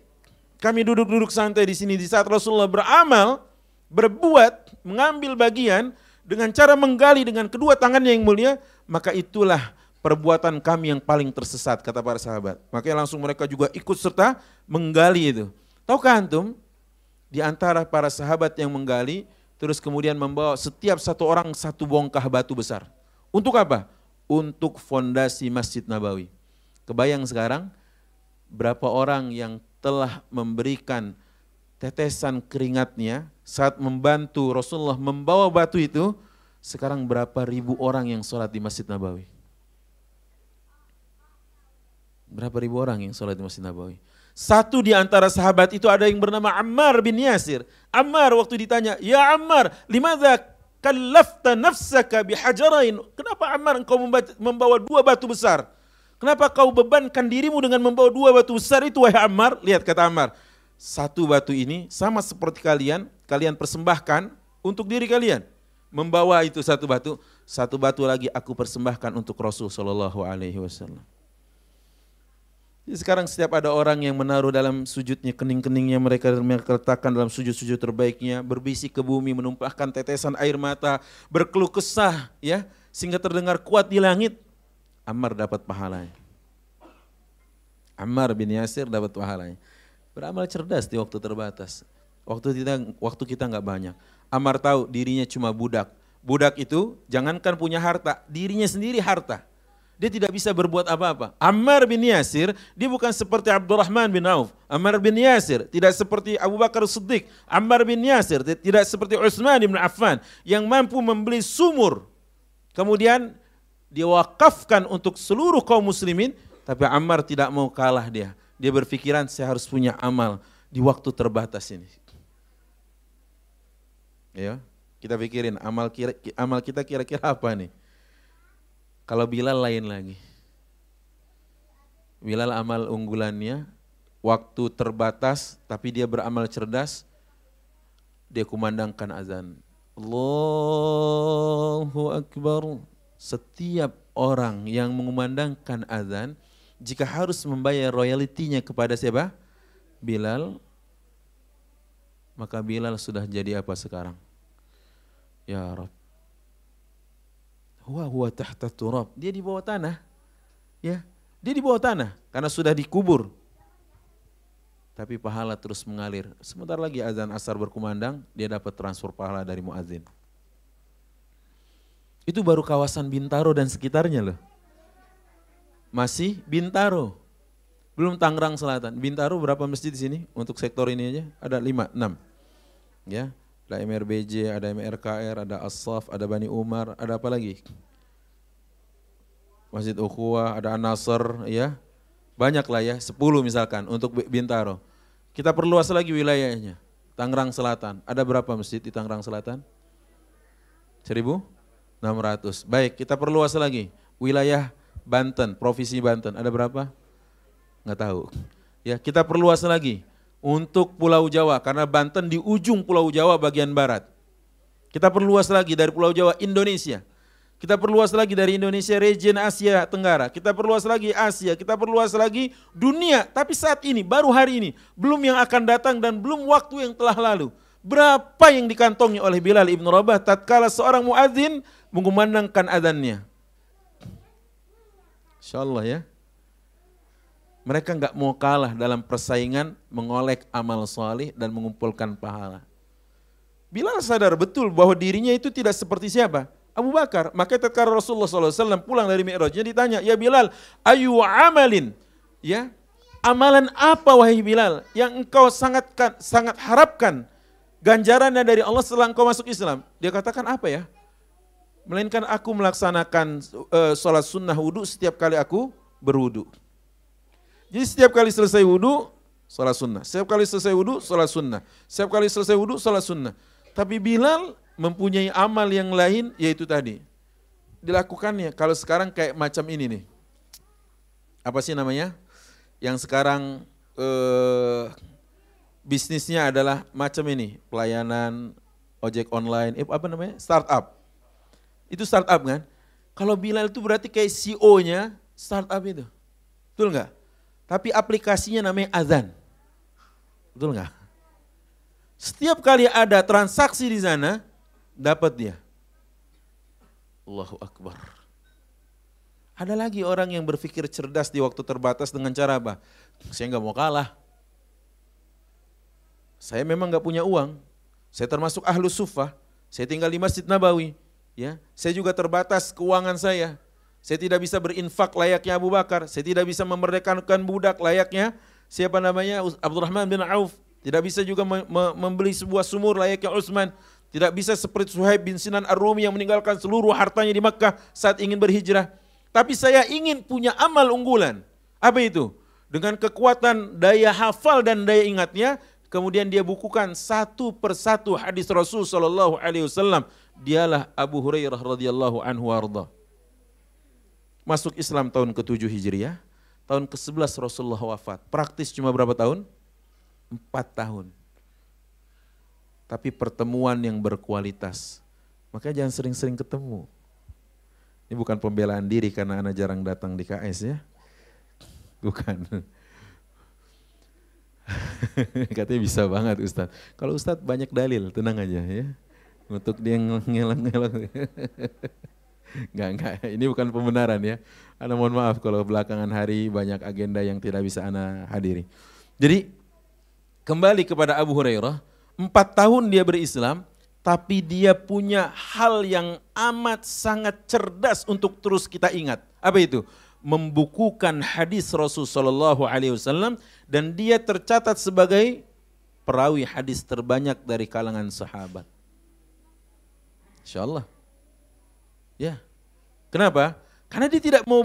kami duduk-duduk santai di sini di saat Rasulullah beramal, berbuat, mengambil bagian dengan cara menggali dengan kedua tangannya yang mulia, maka itulah perbuatan kami yang paling tersesat kata para sahabat. Makanya langsung mereka juga ikut serta menggali itu. Tahukah antum di antara para sahabat yang menggali terus kemudian membawa setiap satu orang satu bongkah batu besar. Untuk apa? Untuk fondasi Masjid Nabawi. Kebayang sekarang berapa orang yang telah memberikan tetesan keringatnya saat membantu Rasulullah membawa batu itu, sekarang berapa ribu orang yang sholat di Masjid Nabawi? Berapa ribu orang yang sholat di Masjid Nabawi? Satu di antara sahabat itu ada yang bernama Ammar bin Yasir. Ammar waktu ditanya, Ya Ammar, limadha kallafta nafsaka bihajarain. Kenapa Ammar engkau membawa dua batu besar? Kenapa kau bebankan dirimu dengan membawa dua batu besar itu wahai Ammar? Lihat kata Ammar, satu batu ini sama seperti kalian, kalian persembahkan untuk diri kalian. Membawa itu satu batu, satu batu lagi aku persembahkan untuk Rasul Shallallahu Alaihi Wasallam. Sekarang setiap ada orang yang menaruh dalam sujudnya kening-keningnya mereka mereka letakkan dalam sujud-sujud terbaiknya, berbisik ke bumi, menumpahkan tetesan air mata, berkeluh kesah ya, sehingga terdengar kuat di langit. Ammar dapat pahalanya. Ammar bin Yasir dapat pahalanya. Beramal cerdas di waktu terbatas. Waktu kita waktu kita nggak banyak. Ammar tahu dirinya cuma budak. Budak itu jangankan punya harta, dirinya sendiri harta dia tidak bisa berbuat apa-apa. Ammar bin Yasir, dia bukan seperti Abdurrahman bin Auf. Ammar bin Yasir tidak seperti Abu Bakar Siddiq. Ammar bin Yasir tidak seperti Utsman bin Affan yang mampu membeli sumur. Kemudian dia wakafkan untuk seluruh kaum muslimin, tapi Ammar tidak mau kalah dia. Dia berpikiran saya harus punya amal di waktu terbatas ini. Ya, kita pikirin amal kira, amal kita kira-kira apa nih? Kalau Bilal lain lagi. Bilal amal unggulannya, waktu terbatas tapi dia beramal cerdas, dia kumandangkan azan. Allahu Akbar. Setiap orang yang mengumandangkan azan, jika harus membayar royaltinya kepada siapa? Bilal, maka Bilal sudah jadi apa sekarang? Ya Rabb, Huwa huwa tahta turab. Dia di bawah tanah. Ya, dia di bawah tanah karena sudah dikubur. Tapi pahala terus mengalir. Sebentar lagi azan asar berkumandang, dia dapat transfer pahala dari muazin. Itu baru kawasan Bintaro dan sekitarnya loh. Masih Bintaro. Belum Tangerang Selatan. Bintaro berapa masjid di sini untuk sektor ini aja? Ada lima, enam. Ya, ada MRBJ, ada MRKR, ada Asaf, ada Bani Umar, ada apa lagi? Masjid Ukhuwah, ada An-Nasr, ya. Banyak lah ya, 10 misalkan untuk Bintaro. Kita perluas lagi wilayahnya. Tangerang Selatan, ada berapa masjid di Tangerang Selatan? 1600. Baik, kita perluas lagi. Wilayah Banten, Provinsi Banten, ada berapa? Nggak tahu. Ya, kita perluas lagi untuk Pulau Jawa karena Banten di ujung Pulau Jawa bagian barat. Kita perluas lagi dari Pulau Jawa Indonesia. Kita perluas lagi dari Indonesia region Asia Tenggara. Kita perluas lagi Asia, kita perluas lagi dunia. Tapi saat ini, baru hari ini, belum yang akan datang dan belum waktu yang telah lalu. Berapa yang dikantongi oleh Bilal ibn Rabah tatkala seorang muadzin mengumandangkan adhannya. Insya Allah ya. Mereka nggak mau kalah dalam persaingan mengolek amal soleh dan mengumpulkan pahala. Bilal sadar betul bahwa dirinya itu tidak seperti siapa? Abu Bakar. Maka ketika Rasulullah SAW pulang dari Mi'rajnya ditanya, ya Bilal, ayu amalin? Ya, amalan apa wahai Bilal yang engkau sangat sangat harapkan ganjarannya dari Allah setelah engkau masuk Islam? Dia katakan apa ya? Melainkan aku melaksanakan uh, sholat sunnah wudhu setiap kali aku berwudhu. Jadi setiap kali selesai wudhu, sholat sunnah. Setiap kali selesai wudhu, sholat sunnah. Setiap kali selesai wudhu, sholat sunnah. Tapi Bilal mempunyai amal yang lain, yaitu tadi. Dilakukannya, kalau sekarang kayak macam ini nih. Apa sih namanya? Yang sekarang eh, bisnisnya adalah macam ini. Pelayanan, ojek online, eh, apa namanya? Startup. Itu startup kan? Kalau Bilal itu berarti kayak CEO-nya startup itu. Betul nggak? Tapi aplikasinya namanya azan. Betul nggak? Setiap kali ada transaksi di sana, dapat dia. Allahu Akbar. Ada lagi orang yang berpikir cerdas di waktu terbatas dengan cara apa? Saya nggak mau kalah. Saya memang nggak punya uang. Saya termasuk ahlu sufah. Saya tinggal di Masjid Nabawi. Ya, saya juga terbatas keuangan saya. Saya tidak bisa berinfak layaknya Abu Bakar. Saya tidak bisa memerdekakan budak layaknya siapa namanya Abdurrahman bin Auf. Tidak bisa juga membeli sebuah sumur layaknya Utsman. Tidak bisa seperti Suhaib bin Sinan Ar-Rumi yang meninggalkan seluruh hartanya di Makkah saat ingin berhijrah. Tapi saya ingin punya amal unggulan. Apa itu? Dengan kekuatan daya hafal dan daya ingatnya, kemudian dia bukukan satu persatu hadis Rasul Shallallahu Alaihi Wasallam. Dialah Abu Hurairah radhiyallahu anhu arda masuk Islam tahun ke-7 Hijriah, tahun ke-11 Rasulullah wafat. Praktis cuma berapa tahun? Empat tahun. Tapi pertemuan yang berkualitas. Makanya jangan sering-sering ketemu. Ini bukan pembelaan diri karena anak jarang datang di KS ya. Bukan. Katanya bisa banget Ustadz. Kalau Ustadz banyak dalil, tenang aja ya. Untuk dia ngelak-ngelak. Enggak, enggak. Ini bukan pembenaran ya. Anda mohon maaf kalau belakangan hari banyak agenda yang tidak bisa Anda hadiri. Jadi kembali kepada Abu Hurairah. Empat tahun dia berislam, tapi dia punya hal yang amat sangat cerdas untuk terus kita ingat. Apa itu? Membukukan hadis Rasul Wasallam dan dia tercatat sebagai perawi hadis terbanyak dari kalangan sahabat. Insya Allah. Ya. Kenapa? Karena dia tidak mau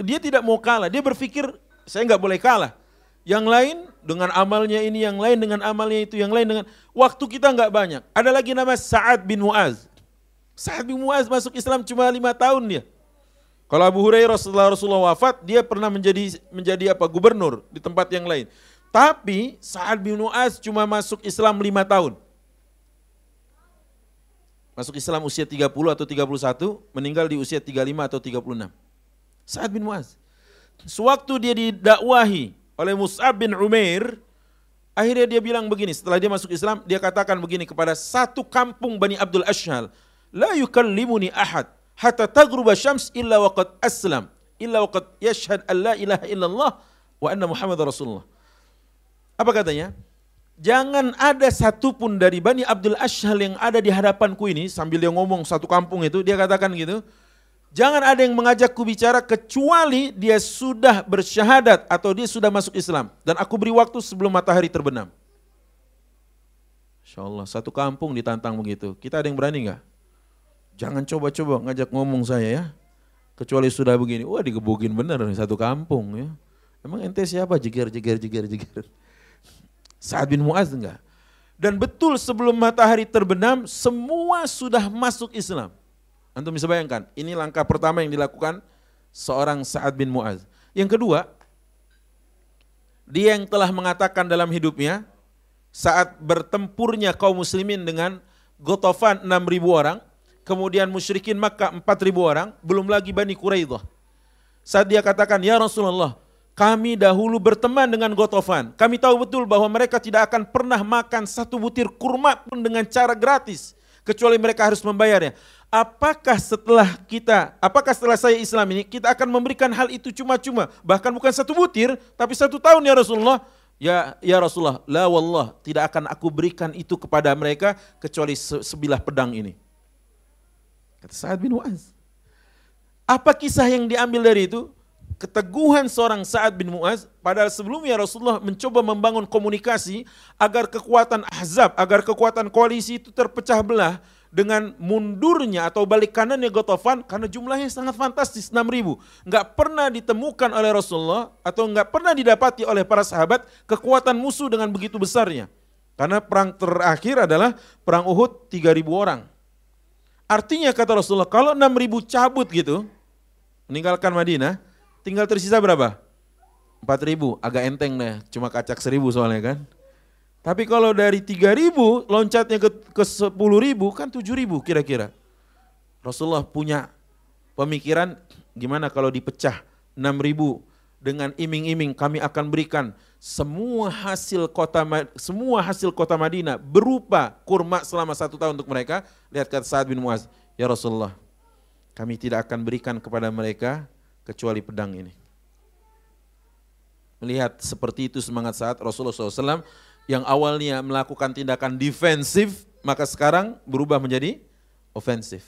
dia tidak mau kalah. Dia berpikir saya nggak boleh kalah. Yang lain dengan amalnya ini, yang lain dengan amalnya itu, yang lain dengan waktu kita nggak banyak. Ada lagi nama Sa'ad bin Muaz. Sa'ad bin Muaz masuk Islam cuma lima tahun dia. Kalau Abu Hurairah setelah Rasulullah wafat, dia pernah menjadi menjadi apa gubernur di tempat yang lain. Tapi Sa'ad bin Muaz cuma masuk Islam lima tahun. Masuk Islam usia 30 atau 31, meninggal di usia 35 atau 36. Sa'ad bin Muaz. Sewaktu dia didakwahi oleh Mus'ab bin Umair, akhirnya dia bilang begini, setelah dia masuk Islam, dia katakan begini kepada satu kampung Bani Abdul Ashhal, La yukallimuni ahad, hatta tagruba syams illa waqad aslam, illa waqad yashhad an la ilaha illallah wa anna Muhammad Rasulullah. Apa katanya? Jangan ada satupun dari Bani Abdul Ashhal yang ada di hadapanku ini, sambil dia ngomong satu kampung itu, dia katakan gitu, Jangan ada yang mengajakku bicara kecuali dia sudah bersyahadat atau dia sudah masuk Islam. Dan aku beri waktu sebelum matahari terbenam. Insya Allah, satu kampung ditantang begitu. Kita ada yang berani nggak? Jangan coba-coba ngajak ngomong saya ya. Kecuali sudah begini, wah digebukin bener satu kampung ya. Emang ente siapa? Jeger, jeger, jeger, jeger. Saad bin Muaz enggak? Dan betul sebelum matahari terbenam, semua sudah masuk Islam. Antum bisa bayangkan, ini langkah pertama yang dilakukan seorang Sa'ad bin Mu'az. Yang kedua, dia yang telah mengatakan dalam hidupnya, saat bertempurnya kaum muslimin dengan Gotofan 6.000 orang, kemudian musyrikin Makkah 4.000 orang, belum lagi Bani Quraidah. Saat dia katakan, Ya Rasulullah, kami dahulu berteman dengan Gotofan. Kami tahu betul bahwa mereka tidak akan pernah makan satu butir kurma pun dengan cara gratis. Kecuali mereka harus membayarnya apakah setelah kita, apakah setelah saya Islam ini, kita akan memberikan hal itu cuma-cuma, bahkan bukan satu butir, tapi satu tahun ya Rasulullah. Ya, ya Rasulullah, la wallah, tidak akan aku berikan itu kepada mereka kecuali sebilah pedang ini. Kata Sa'ad bin Mu'az. Apa kisah yang diambil dari itu? Keteguhan seorang Sa'ad bin Mu'az, padahal sebelumnya Rasulullah mencoba membangun komunikasi agar kekuatan ahzab, agar kekuatan koalisi itu terpecah belah, dengan mundurnya atau balik kanannya Gotofan karena jumlahnya sangat fantastis 6 ribu. Nggak pernah ditemukan oleh Rasulullah atau nggak pernah didapati oleh para sahabat kekuatan musuh dengan begitu besarnya. Karena perang terakhir adalah perang Uhud 3 ribu orang. Artinya kata Rasulullah kalau 6 ribu cabut gitu meninggalkan Madinah tinggal tersisa berapa? 4 ribu agak enteng deh cuma kacak seribu soalnya kan. Tapi kalau dari 3 ribu loncatnya ke, ke 10 ribu kan 7 ribu kira-kira. Rasulullah punya pemikiran gimana kalau dipecah 6 ribu dengan iming-iming kami akan berikan semua hasil kota semua hasil kota Madinah berupa kurma selama satu tahun untuk mereka. Lihat kata Sa'ad bin Muaz, ya Rasulullah, kami tidak akan berikan kepada mereka kecuali pedang ini. Melihat seperti itu semangat saat Rasulullah SAW yang awalnya melakukan tindakan defensif, maka sekarang berubah menjadi ofensif.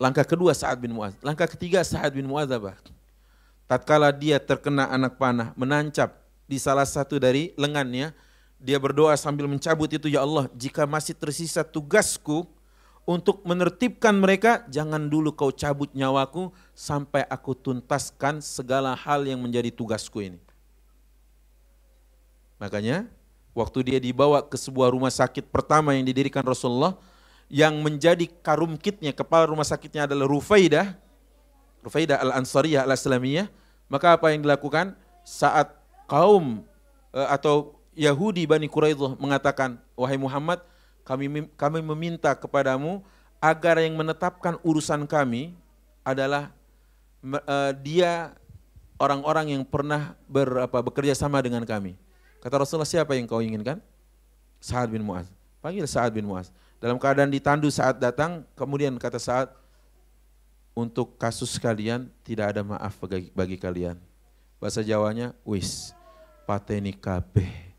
Langkah kedua Sa'ad bin Mu'az. Langkah ketiga Sa'ad bin Mu'az apa? Tatkala dia terkena anak panah, menancap di salah satu dari lengannya, dia berdoa sambil mencabut itu, Ya Allah, jika masih tersisa tugasku untuk menertibkan mereka, jangan dulu kau cabut nyawaku sampai aku tuntaskan segala hal yang menjadi tugasku ini. Makanya Waktu dia dibawa ke sebuah rumah sakit pertama yang didirikan Rasulullah, yang menjadi karum kitnya, kepala rumah sakitnya adalah Rufaidah, Rufaidah al-Ansariyah al-Islamiyah, maka apa yang dilakukan? Saat kaum eh, atau Yahudi Bani Quraidah mengatakan, wahai Muhammad, kami kami meminta kepadamu agar yang menetapkan urusan kami adalah uh, dia orang-orang yang pernah ber, bekerja sama dengan kami. Kata Rasulullah, siapa yang kau inginkan? Sa'ad bin Mu'az. Panggil Sa'ad bin Mu'az. Dalam keadaan ditandu saat datang, kemudian kata Sa'ad, untuk kasus kalian tidak ada maaf bagi, bagi kalian. Bahasa Jawanya, wis, pateni kabeh.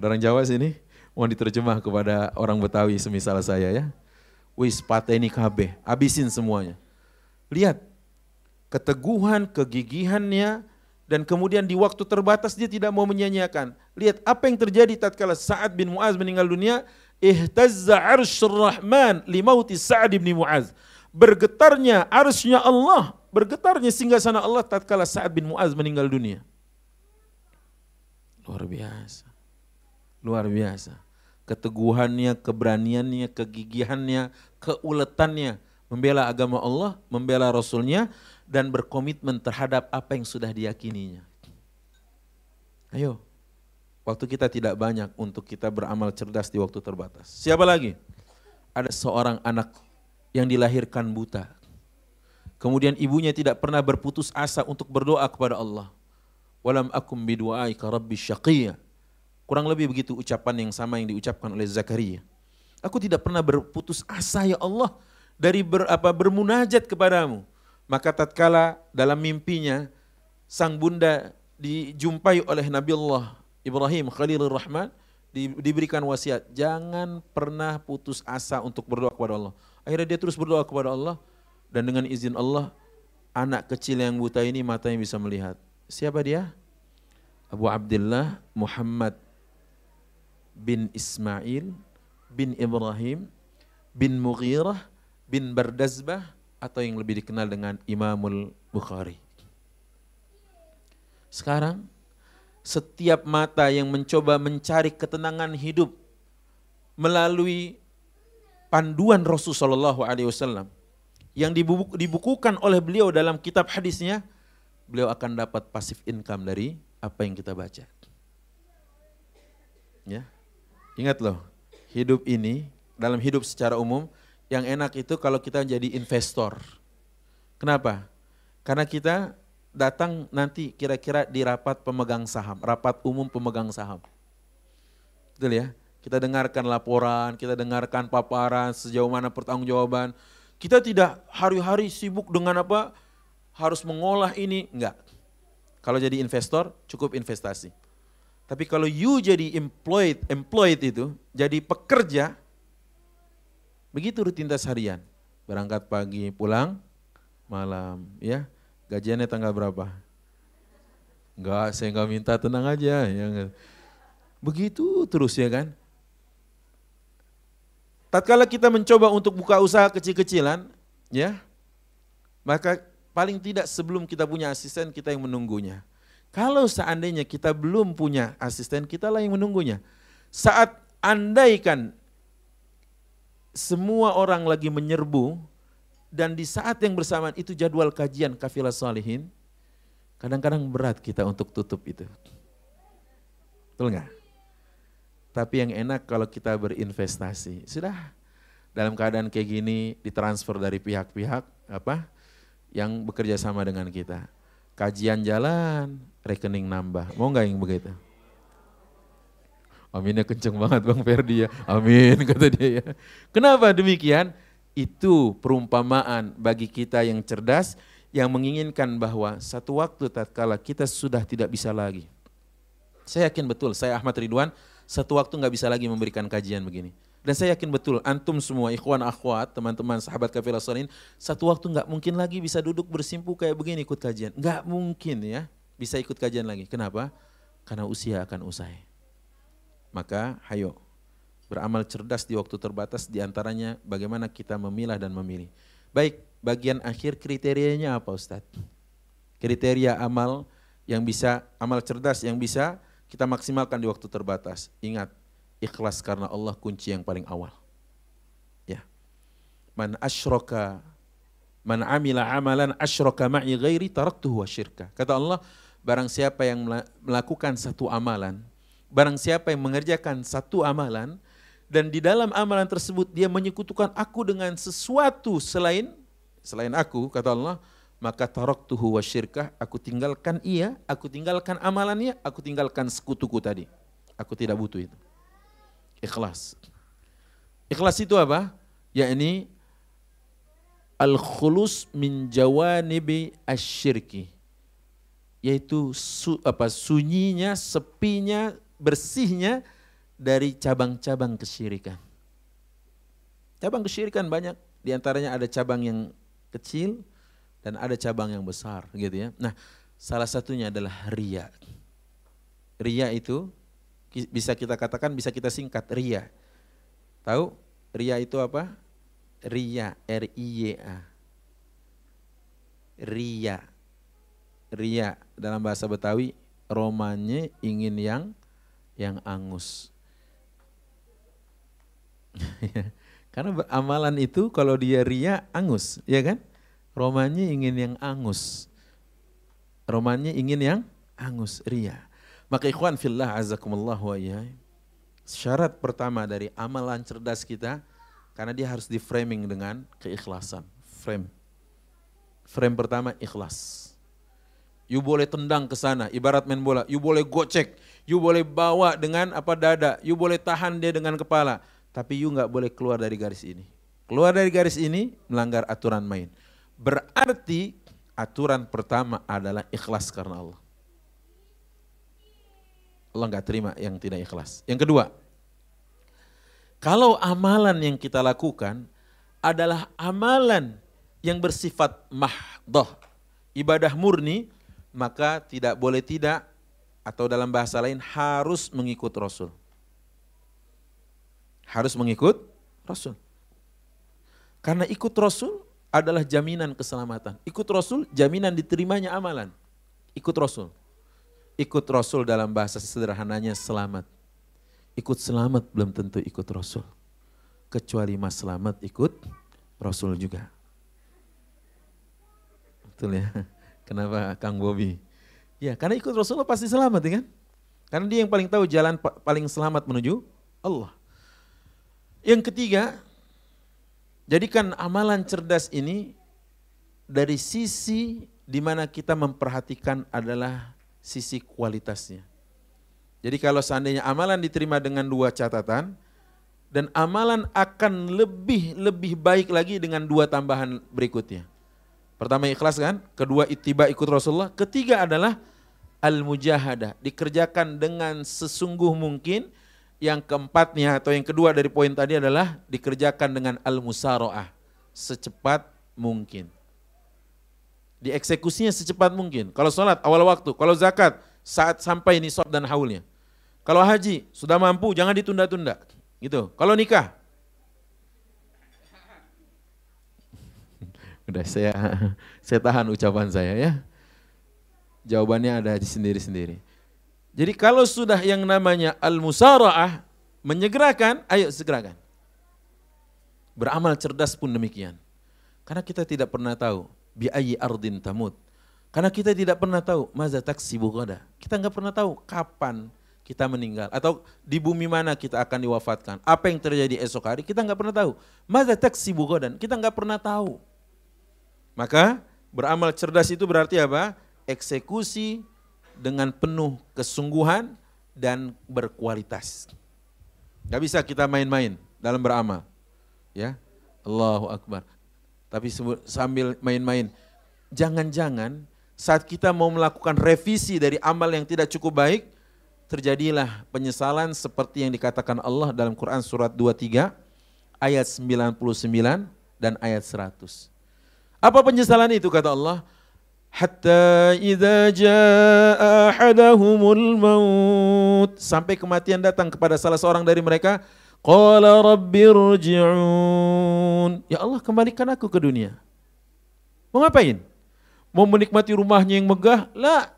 Ada orang Jawa sini? Mau diterjemah kepada orang Betawi semisal saya ya. Wis pateni kabeh, habisin semuanya. Lihat, keteguhan, kegigihannya, dan kemudian di waktu terbatas dia tidak mau menyanyiakan. Lihat apa yang terjadi tatkala Sa'ad bin Mu'az meninggal dunia, ihtazza arsyur rahman limauti Sa'ad bin Mu'az. Bergetarnya arsy Allah, bergetarnya singgasana Allah tatkala Sa'ad bin Mu'az meninggal dunia. Luar biasa. Luar biasa. Keteguhannya, keberaniannya, kegigihannya, keuletannya membela agama Allah, membela Rasulnya, dan berkomitmen terhadap apa yang sudah diyakininya. Ayo, waktu kita tidak banyak untuk kita beramal cerdas di waktu terbatas. Siapa lagi? Ada seorang anak yang dilahirkan buta. Kemudian ibunya tidak pernah berputus asa untuk berdoa kepada Allah. Walam akum bidu'aika rabbi syaqiyya. Kurang lebih begitu ucapan yang sama yang diucapkan oleh Zakaria. Aku tidak pernah berputus asa ya Allah dari ber, apa, bermunajat kepadamu. Maka tatkala dalam mimpinya sang bunda dijumpai oleh Nabi Allah Ibrahim Khalilur Rahman di, diberikan wasiat jangan pernah putus asa untuk berdoa kepada Allah. Akhirnya dia terus berdoa kepada Allah dan dengan izin Allah anak kecil yang buta ini matanya bisa melihat. Siapa dia? Abu Abdullah Muhammad bin Ismail bin Ibrahim bin Mughirah bin Bardazbah atau yang lebih dikenal dengan Imamul Bukhari. Sekarang setiap mata yang mencoba mencari ketenangan hidup melalui panduan Rasulullah SAW yang dibukukan oleh beliau dalam kitab hadisnya, beliau akan dapat pasif income dari apa yang kita baca. Ya, ingat loh, hidup ini dalam hidup secara umum yang enak itu kalau kita jadi investor. Kenapa? Karena kita datang nanti kira-kira di rapat pemegang saham, rapat umum pemegang saham. Betul ya? Kita dengarkan laporan, kita dengarkan paparan, sejauh mana pertanggungjawaban. Kita tidak hari-hari sibuk dengan apa? Harus mengolah ini, enggak. Kalau jadi investor, cukup investasi. Tapi kalau you jadi employed, employed itu, jadi pekerja, Begitu rutinitas harian. Berangkat pagi, pulang malam, ya. Gajiannya tanggal berapa? Enggak, saya enggak minta tenang aja. Ya. Begitu terus ya kan. Tatkala kita mencoba untuk buka usaha kecil-kecilan, ya, maka paling tidak sebelum kita punya asisten kita yang menunggunya. Kalau seandainya kita belum punya asisten, kita lah yang menunggunya. Saat andaikan semua orang lagi menyerbu dan di saat yang bersamaan itu jadwal kajian kafilah salihin, kadang-kadang berat kita untuk tutup itu. Betul nggak? Tapi yang enak kalau kita berinvestasi. Sudah dalam keadaan kayak gini ditransfer dari pihak-pihak apa yang bekerja sama dengan kita. Kajian jalan, rekening nambah. Mau nggak yang begitu? Aminnya kenceng banget Bang Ferdi ya. Amin kata dia ya. Kenapa demikian? Itu perumpamaan bagi kita yang cerdas yang menginginkan bahwa satu waktu tatkala kita sudah tidak bisa lagi. Saya yakin betul, saya Ahmad Ridwan, satu waktu nggak bisa lagi memberikan kajian begini. Dan saya yakin betul, antum semua ikhwan akhwat, teman-teman sahabat kafilah salin, satu waktu nggak mungkin lagi bisa duduk bersimpu kayak begini ikut kajian. Nggak mungkin ya, bisa ikut kajian lagi. Kenapa? Karena usia akan usai. Maka hayo beramal cerdas di waktu terbatas di antaranya bagaimana kita memilah dan memilih. Baik, bagian akhir kriterianya apa Ustadz? Kriteria amal yang bisa, amal cerdas yang bisa kita maksimalkan di waktu terbatas. Ingat, ikhlas karena Allah kunci yang paling awal. Ya. Man asyraka man amila amalan asyraka ma'i ghairi taraktuhu wa syirka. Kata Allah, barang siapa yang melakukan satu amalan Barang siapa yang mengerjakan satu amalan dan di dalam amalan tersebut dia menyekutukan aku dengan sesuatu selain selain aku kata Allah, maka taraktuhu wa syirkah, aku tinggalkan ia, aku tinggalkan amalannya, aku tinggalkan sekutuku tadi. Aku tidak butuh itu. Ikhlas. Ikhlas itu apa? Yakni al-khulus min jawanibi asyirki. Yaitu su, apa sunyinya, sepinya, bersihnya dari cabang-cabang kesyirikan. Cabang kesyirikan banyak, di antaranya ada cabang yang kecil, dan ada cabang yang besar gitu ya. Nah, salah satunya adalah ria. Ria itu bisa kita katakan bisa kita singkat ria. Tahu ria itu apa? Ria, R I Y A. Ria. Ria dalam bahasa Betawi romannya ingin yang yang angus. Karena amalan itu kalau dia ria angus, ya kan? Romannya ingin yang angus. Romannya ingin yang angus, ria. Maka ikhwan fillah azakumullah wa Syarat pertama dari amalan cerdas kita, karena dia harus di framing dengan keikhlasan. Frame. Frame pertama ikhlas. You boleh tendang ke sana, ibarat main bola. You boleh gocek, you boleh bawa dengan apa dada, you boleh tahan dia dengan kepala. Tapi you nggak boleh keluar dari garis ini. Keluar dari garis ini melanggar aturan main. Berarti aturan pertama adalah ikhlas karena Allah. Allah nggak terima yang tidak ikhlas. Yang kedua, kalau amalan yang kita lakukan adalah amalan yang bersifat mahdoh, ibadah murni, maka tidak boleh tidak atau dalam bahasa lain harus mengikut Rasul. Harus mengikut Rasul. Karena ikut Rasul adalah jaminan keselamatan. Ikut Rasul, jaminan diterimanya amalan. Ikut Rasul. Ikut Rasul dalam bahasa sederhananya selamat. Ikut selamat belum tentu ikut Rasul. Kecuali mas selamat ikut Rasul juga. Betul ya. Kenapa Kang Bobi? Ya karena ikut Rasulullah pasti selamat ya kan. Karena dia yang paling tahu jalan paling selamat menuju Allah. Yang ketiga, Jadikan amalan cerdas ini dari sisi di mana kita memperhatikan adalah sisi kualitasnya. Jadi kalau seandainya amalan diterima dengan dua catatan, dan amalan akan lebih lebih baik lagi dengan dua tambahan berikutnya. Pertama ikhlas kan, kedua ittiba ikut Rasulullah, ketiga adalah al-mujahadah, dikerjakan dengan sesungguh mungkin yang keempatnya atau yang kedua dari poin tadi adalah dikerjakan dengan al-musaroah, secepat mungkin. Dieksekusinya secepat mungkin. Kalau sholat awal waktu, kalau zakat saat sampai nisab dan haulnya. Kalau haji sudah mampu jangan ditunda-tunda. Gitu. Kalau nikah Udah saya saya tahan ucapan saya ya. Jawabannya ada di sendiri-sendiri. Jadi kalau sudah yang namanya al-musara'ah, menyegerakan, ayo segerakan. Beramal cerdas pun demikian. Karena kita tidak pernah tahu, bi'ayi ardin tamut. Karena kita tidak pernah tahu, maza taksibu gada. Kita nggak pernah tahu kapan kita meninggal. Atau di bumi mana kita akan diwafatkan. Apa yang terjadi esok hari, kita nggak pernah tahu. Maza taksibu gadan, kita nggak pernah tahu. Maka beramal cerdas itu berarti apa? Eksekusi dengan penuh kesungguhan dan berkualitas. Gak bisa kita main-main dalam beramal. Ya, Allahu Akbar. Tapi sambil main-main, jangan-jangan saat kita mau melakukan revisi dari amal yang tidak cukup baik, terjadilah penyesalan seperti yang dikatakan Allah dalam Quran surat 23 ayat 99 dan ayat 100. Apa penyesalan itu kata Allah? hatta idza jaa ahadahumul maut sampai kematian datang kepada salah seorang dari mereka qala rabbirji'un ya Allah kembalikan aku ke dunia. Mau ngapain? Mau menikmati rumahnya yang megah? La.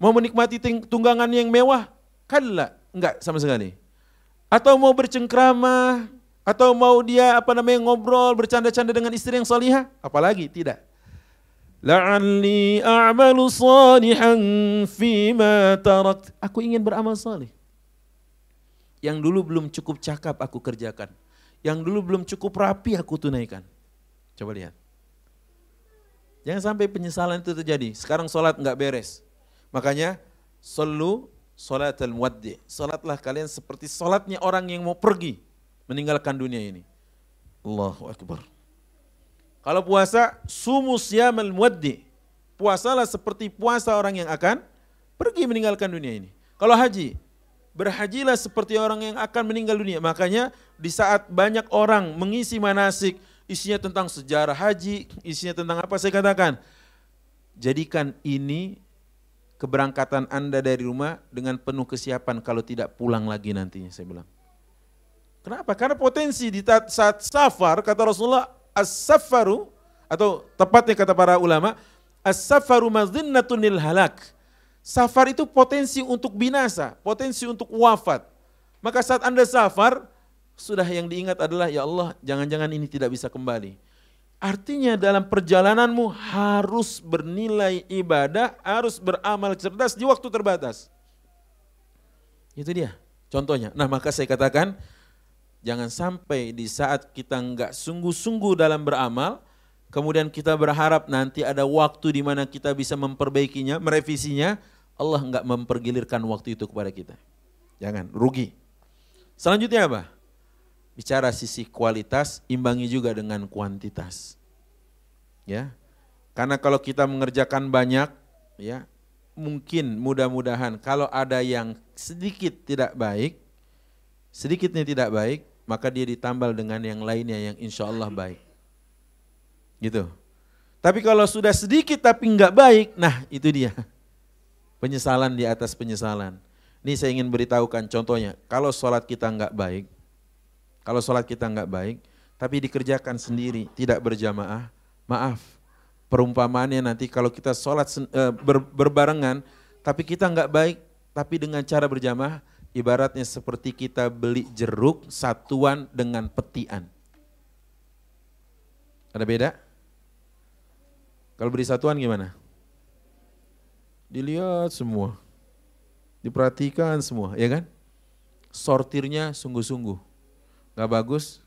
Mau menikmati tunggangan yang mewah? Kalla enggak sama sekali. Atau mau bercengkrama? Atau mau dia apa namanya ngobrol bercanda-canda dengan istri yang salihah? Apalagi? Tidak. La'alli a'malu salihan fima tarakt. Aku ingin beramal salih. Yang dulu belum cukup cakap aku kerjakan. Yang dulu belum cukup rapi aku tunaikan. Coba lihat. Jangan sampai penyesalan itu terjadi. Sekarang sholat nggak beres. Makanya, solu sholat al-muwaddi. Sholatlah kalian seperti sholatnya orang yang mau pergi meninggalkan dunia ini. Allahu Akbar. Kalau puasa, sumus yamal muwaddi. Puasalah seperti puasa orang yang akan pergi meninggalkan dunia ini. Kalau haji, berhajilah seperti orang yang akan meninggal dunia. Makanya di saat banyak orang mengisi manasik, isinya tentang sejarah haji, isinya tentang apa saya katakan. Jadikan ini keberangkatan Anda dari rumah dengan penuh kesiapan kalau tidak pulang lagi nantinya saya bilang. Kenapa? Karena potensi di saat safar kata Rasulullah as-safaru atau tepatnya kata para ulama as-safaru mazinnatunil halak. Safar itu potensi untuk binasa, potensi untuk wafat. Maka saat Anda safar, sudah yang diingat adalah ya Allah, jangan-jangan ini tidak bisa kembali. Artinya dalam perjalananmu harus bernilai ibadah, harus beramal cerdas di waktu terbatas. Itu dia contohnya. Nah maka saya katakan, jangan sampai di saat kita nggak sungguh-sungguh dalam beramal, kemudian kita berharap nanti ada waktu di mana kita bisa memperbaikinya, merevisinya, Allah nggak mempergilirkan waktu itu kepada kita. Jangan, rugi. Selanjutnya apa? bicara sisi kualitas, imbangi juga dengan kuantitas. Ya. Karena kalau kita mengerjakan banyak, ya, mungkin mudah-mudahan kalau ada yang sedikit tidak baik, sedikitnya tidak baik, maka dia ditambal dengan yang lainnya yang insya Allah baik. Gitu. Tapi kalau sudah sedikit tapi enggak baik, nah itu dia. Penyesalan di atas penyesalan. Ini saya ingin beritahukan contohnya, kalau sholat kita enggak baik, kalau sholat kita nggak baik, tapi dikerjakan sendiri, tidak berjamaah, maaf. Perumpamaannya nanti kalau kita sholat eh, ber, berbarengan, tapi kita nggak baik, tapi dengan cara berjamaah, ibaratnya seperti kita beli jeruk satuan dengan petian. Ada beda? Kalau beli satuan gimana? Dilihat semua. Diperhatikan semua, ya kan? Sortirnya sungguh-sungguh. Gak bagus?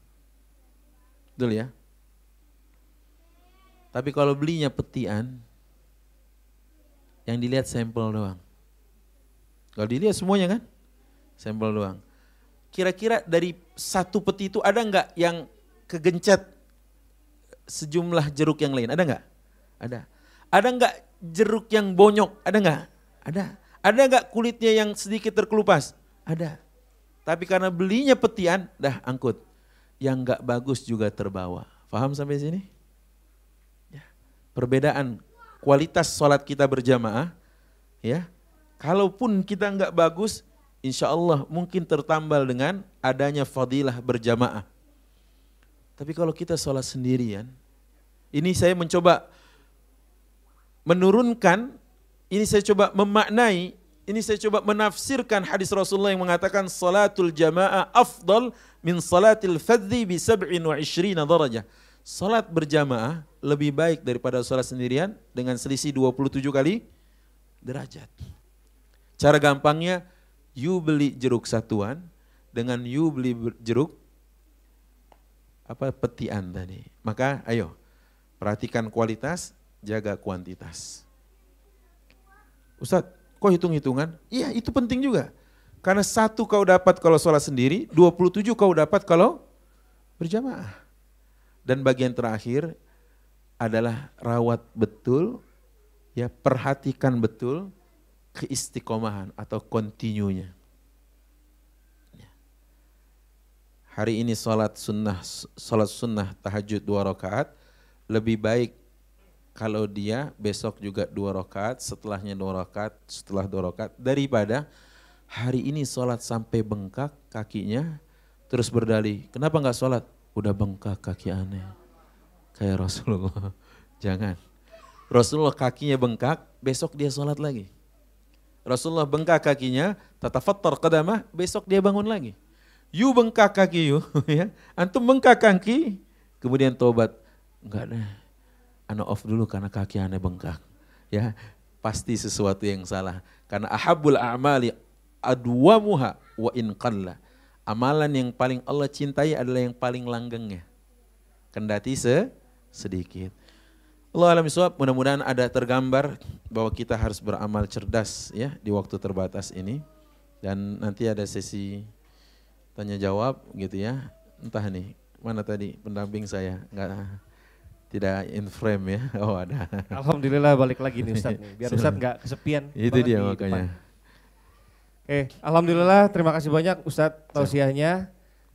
Betul ya? Tapi kalau belinya petian, yang dilihat sampel doang. Kalau dilihat semuanya kan? Sampel doang. Kira-kira dari satu peti itu ada nggak yang kegencet sejumlah jeruk yang lain? Ada nggak? Ada. Ada nggak jeruk yang bonyok? Ada nggak? Ada. Ada nggak kulitnya yang sedikit terkelupas? Ada. Tapi karena belinya petian, dah angkut. Yang nggak bagus juga terbawa. Faham sampai sini? Ya. Perbedaan kualitas sholat kita berjamaah, ya. Kalaupun kita nggak bagus, insya Allah mungkin tertambal dengan adanya fadilah berjamaah. Tapi kalau kita sholat sendirian, ini saya mencoba menurunkan, ini saya coba memaknai ini saya coba menafsirkan hadis Rasulullah yang mengatakan salatul jamaah afdal min salatil fadhi bi sab'in wa ishrina darajah. Salat berjamaah lebih baik daripada salat sendirian dengan selisih 27 kali derajat. Cara gampangnya, you beli jeruk satuan dengan you beli jeruk apa petian tadi. Maka ayo perhatikan kualitas, jaga kuantitas. Ustadz, Kok hitung-hitungan? Iya itu penting juga. Karena satu kau dapat kalau sholat sendiri, 27 kau dapat kalau berjamaah. Dan bagian terakhir adalah rawat betul, ya perhatikan betul keistiqomahan atau kontinunya. Ya. Hari ini sholat sunnah, sholat sunnah tahajud dua rakaat lebih baik kalau dia besok juga dua rakaat, setelahnya dua rakaat, setelah dua rakaat, daripada hari ini sholat sampai bengkak kakinya, terus berdalih, kenapa nggak sholat? Udah bengkak kaki aneh. Kayak Rasulullah. Jangan. Rasulullah kakinya bengkak, besok dia sholat lagi. Rasulullah bengkak kakinya, tatafattar qadamah, besok dia bangun lagi. You bengkak kaki you, ya. Antum bengkak kaki, kemudian tobat. Enggak deh, anda off dulu karena kaki anda bengkak. Ya, pasti sesuatu yang salah. Karena ahabul a'mali adwamuha wa in qalla. Amalan yang paling Allah cintai adalah yang paling langgengnya. Kendati se sedikit. Allah alam suap, mudah-mudahan ada tergambar bahwa kita harus beramal cerdas ya di waktu terbatas ini. Dan nanti ada sesi tanya jawab gitu ya. Entah nih, mana tadi pendamping saya? Enggak tidak in frame ya. Oh ada. Alhamdulillah balik lagi nih Ustaz. Biar Ustaz nggak kesepian. Itu dia di makanya. Oke, Alhamdulillah terima kasih banyak Ustadz tausiahnya.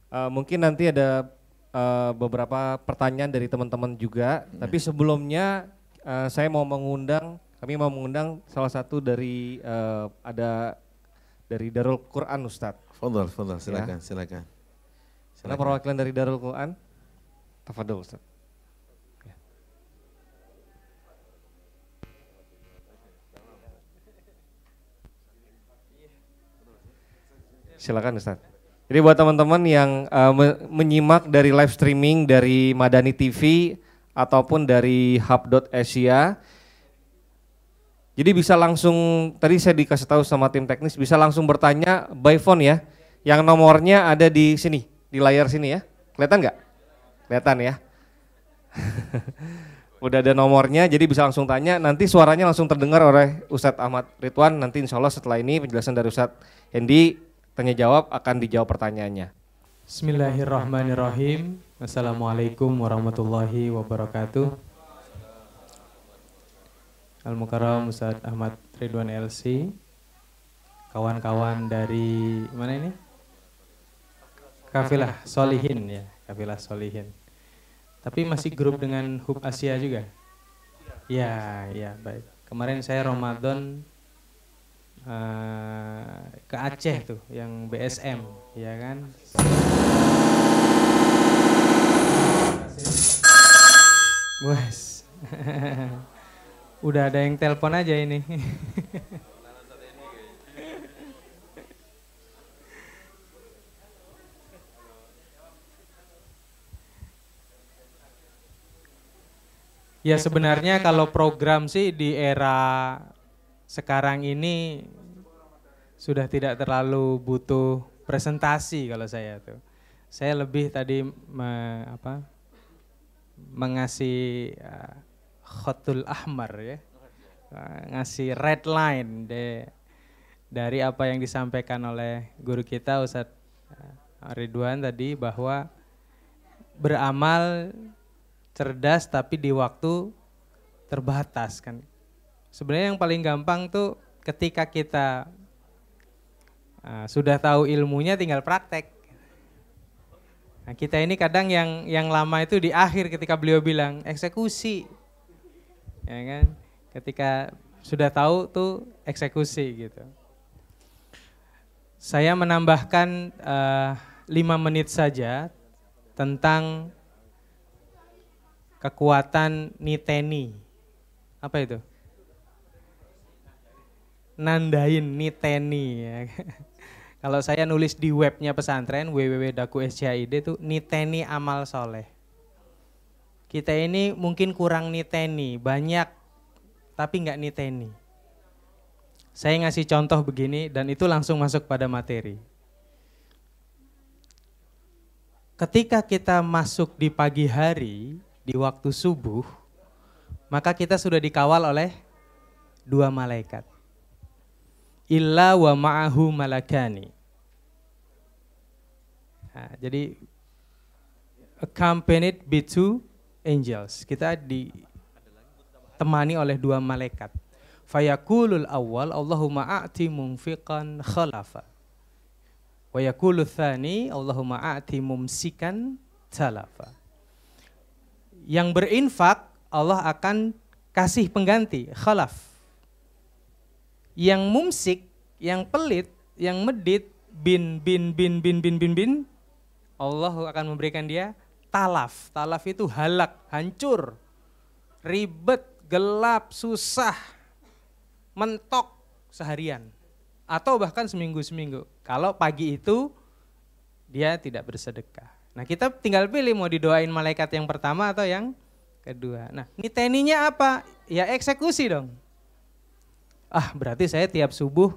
Uh, mungkin nanti ada uh, beberapa pertanyaan dari teman-teman juga. Ya. Tapi sebelumnya uh, saya mau mengundang, kami mau mengundang salah satu dari uh, ada dari Darul Quran Ustadz. Fadol, fadol, silakan, ya. silakan. silakan. perwakilan dari Darul Quran? Tafadol Ustadz. Silakan Ustadz. Jadi buat teman-teman yang uh, menyimak dari live streaming dari Madani TV ataupun dari hub.asia, jadi bisa langsung, tadi saya dikasih tahu sama tim teknis, bisa langsung bertanya by phone ya, yang nomornya ada di sini, di layar sini ya, kelihatan nggak? Kelihatan ya. Udah ada nomornya, jadi bisa langsung tanya. Nanti suaranya langsung terdengar oleh Ustadz Ahmad Ridwan. Nanti insya Allah setelah ini penjelasan dari Ustadz Hendi tanya jawab akan dijawab pertanyaannya. Bismillahirrahmanirrahim. Assalamualaikum warahmatullahi wabarakatuh. Al-Mukarram Ustaz Ahmad Ridwan LC. Kawan-kawan dari mana ini? Kafilah Solihin ya, Kafilah Solihin. Tapi masih grup dengan Hub Asia juga? Ya, ya baik. Kemarin saya Ramadan uh, ke Aceh tuh yang BSM ya kan Wes. Udah ada yang telepon aja ini. ya sebenarnya kalau program sih di era sekarang ini sudah tidak terlalu butuh presentasi kalau saya tuh. Saya lebih tadi me, apa, mengasih uh, khotul ahmar ya, uh, ngasih red line de, dari apa yang disampaikan oleh guru kita Ustadz uh, Ridwan tadi bahwa beramal cerdas tapi di waktu terbatas kan Sebenarnya yang paling gampang tuh ketika kita uh, sudah tahu ilmunya tinggal praktek. Nah, kita ini kadang yang yang lama itu di akhir ketika beliau bilang eksekusi. Ya kan? Ketika sudah tahu tuh eksekusi gitu. Saya menambahkan uh, lima menit saja tentang kekuatan niteni. Apa itu? nandain niteni ya. Kalau saya nulis di webnya pesantren www.daku.scid itu niteni amal soleh. Kita ini mungkin kurang niteni, banyak tapi nggak niteni. Saya ngasih contoh begini dan itu langsung masuk pada materi. Ketika kita masuk di pagi hari, di waktu subuh, maka kita sudah dikawal oleh dua malaikat illa wa ma'ahu malakani. Nah, jadi accompanied by two angels. Kita ditemani oleh dua malaikat. Fayakulul awal Allahumma a'ti munfiqan khalafa. Wa yakulu thani Allahumma a'ti mumsikan talafa. Yang berinfak Allah akan kasih pengganti khalaf yang mumsik, yang pelit, yang medit, bin, bin, bin, bin, bin, bin, bin, Allah akan memberikan dia talaf. Talaf itu halak, hancur, ribet, gelap, susah, mentok seharian. Atau bahkan seminggu-seminggu. Kalau pagi itu dia tidak bersedekah. Nah kita tinggal pilih mau didoain malaikat yang pertama atau yang kedua. Nah ini teninya apa? Ya eksekusi dong ah berarti saya tiap subuh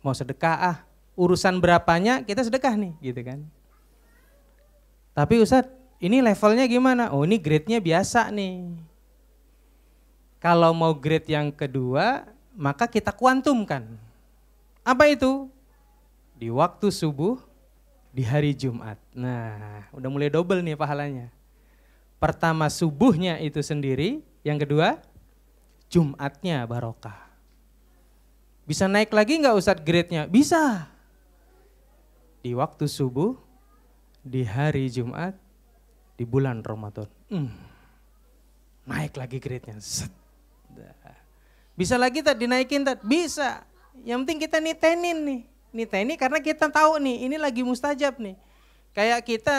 mau sedekah ah urusan berapanya kita sedekah nih gitu kan tapi Ustadz ini levelnya gimana oh ini grade-nya biasa nih Kalau mau grade yang kedua, maka kita kuantumkan. Apa itu? Di waktu subuh, di hari Jumat. Nah, udah mulai double nih pahalanya. Pertama subuhnya itu sendiri, yang kedua Jumatnya barokah. Bisa naik lagi nggak Ustadz grade-nya? Bisa. Di waktu subuh, di hari Jumat, di bulan Ramadan. Hmm. Naik lagi grade-nya. Bisa lagi tak dinaikin tak? Bisa. Yang penting kita nitenin nih. Nitenin karena kita tahu nih ini lagi mustajab nih. Kayak kita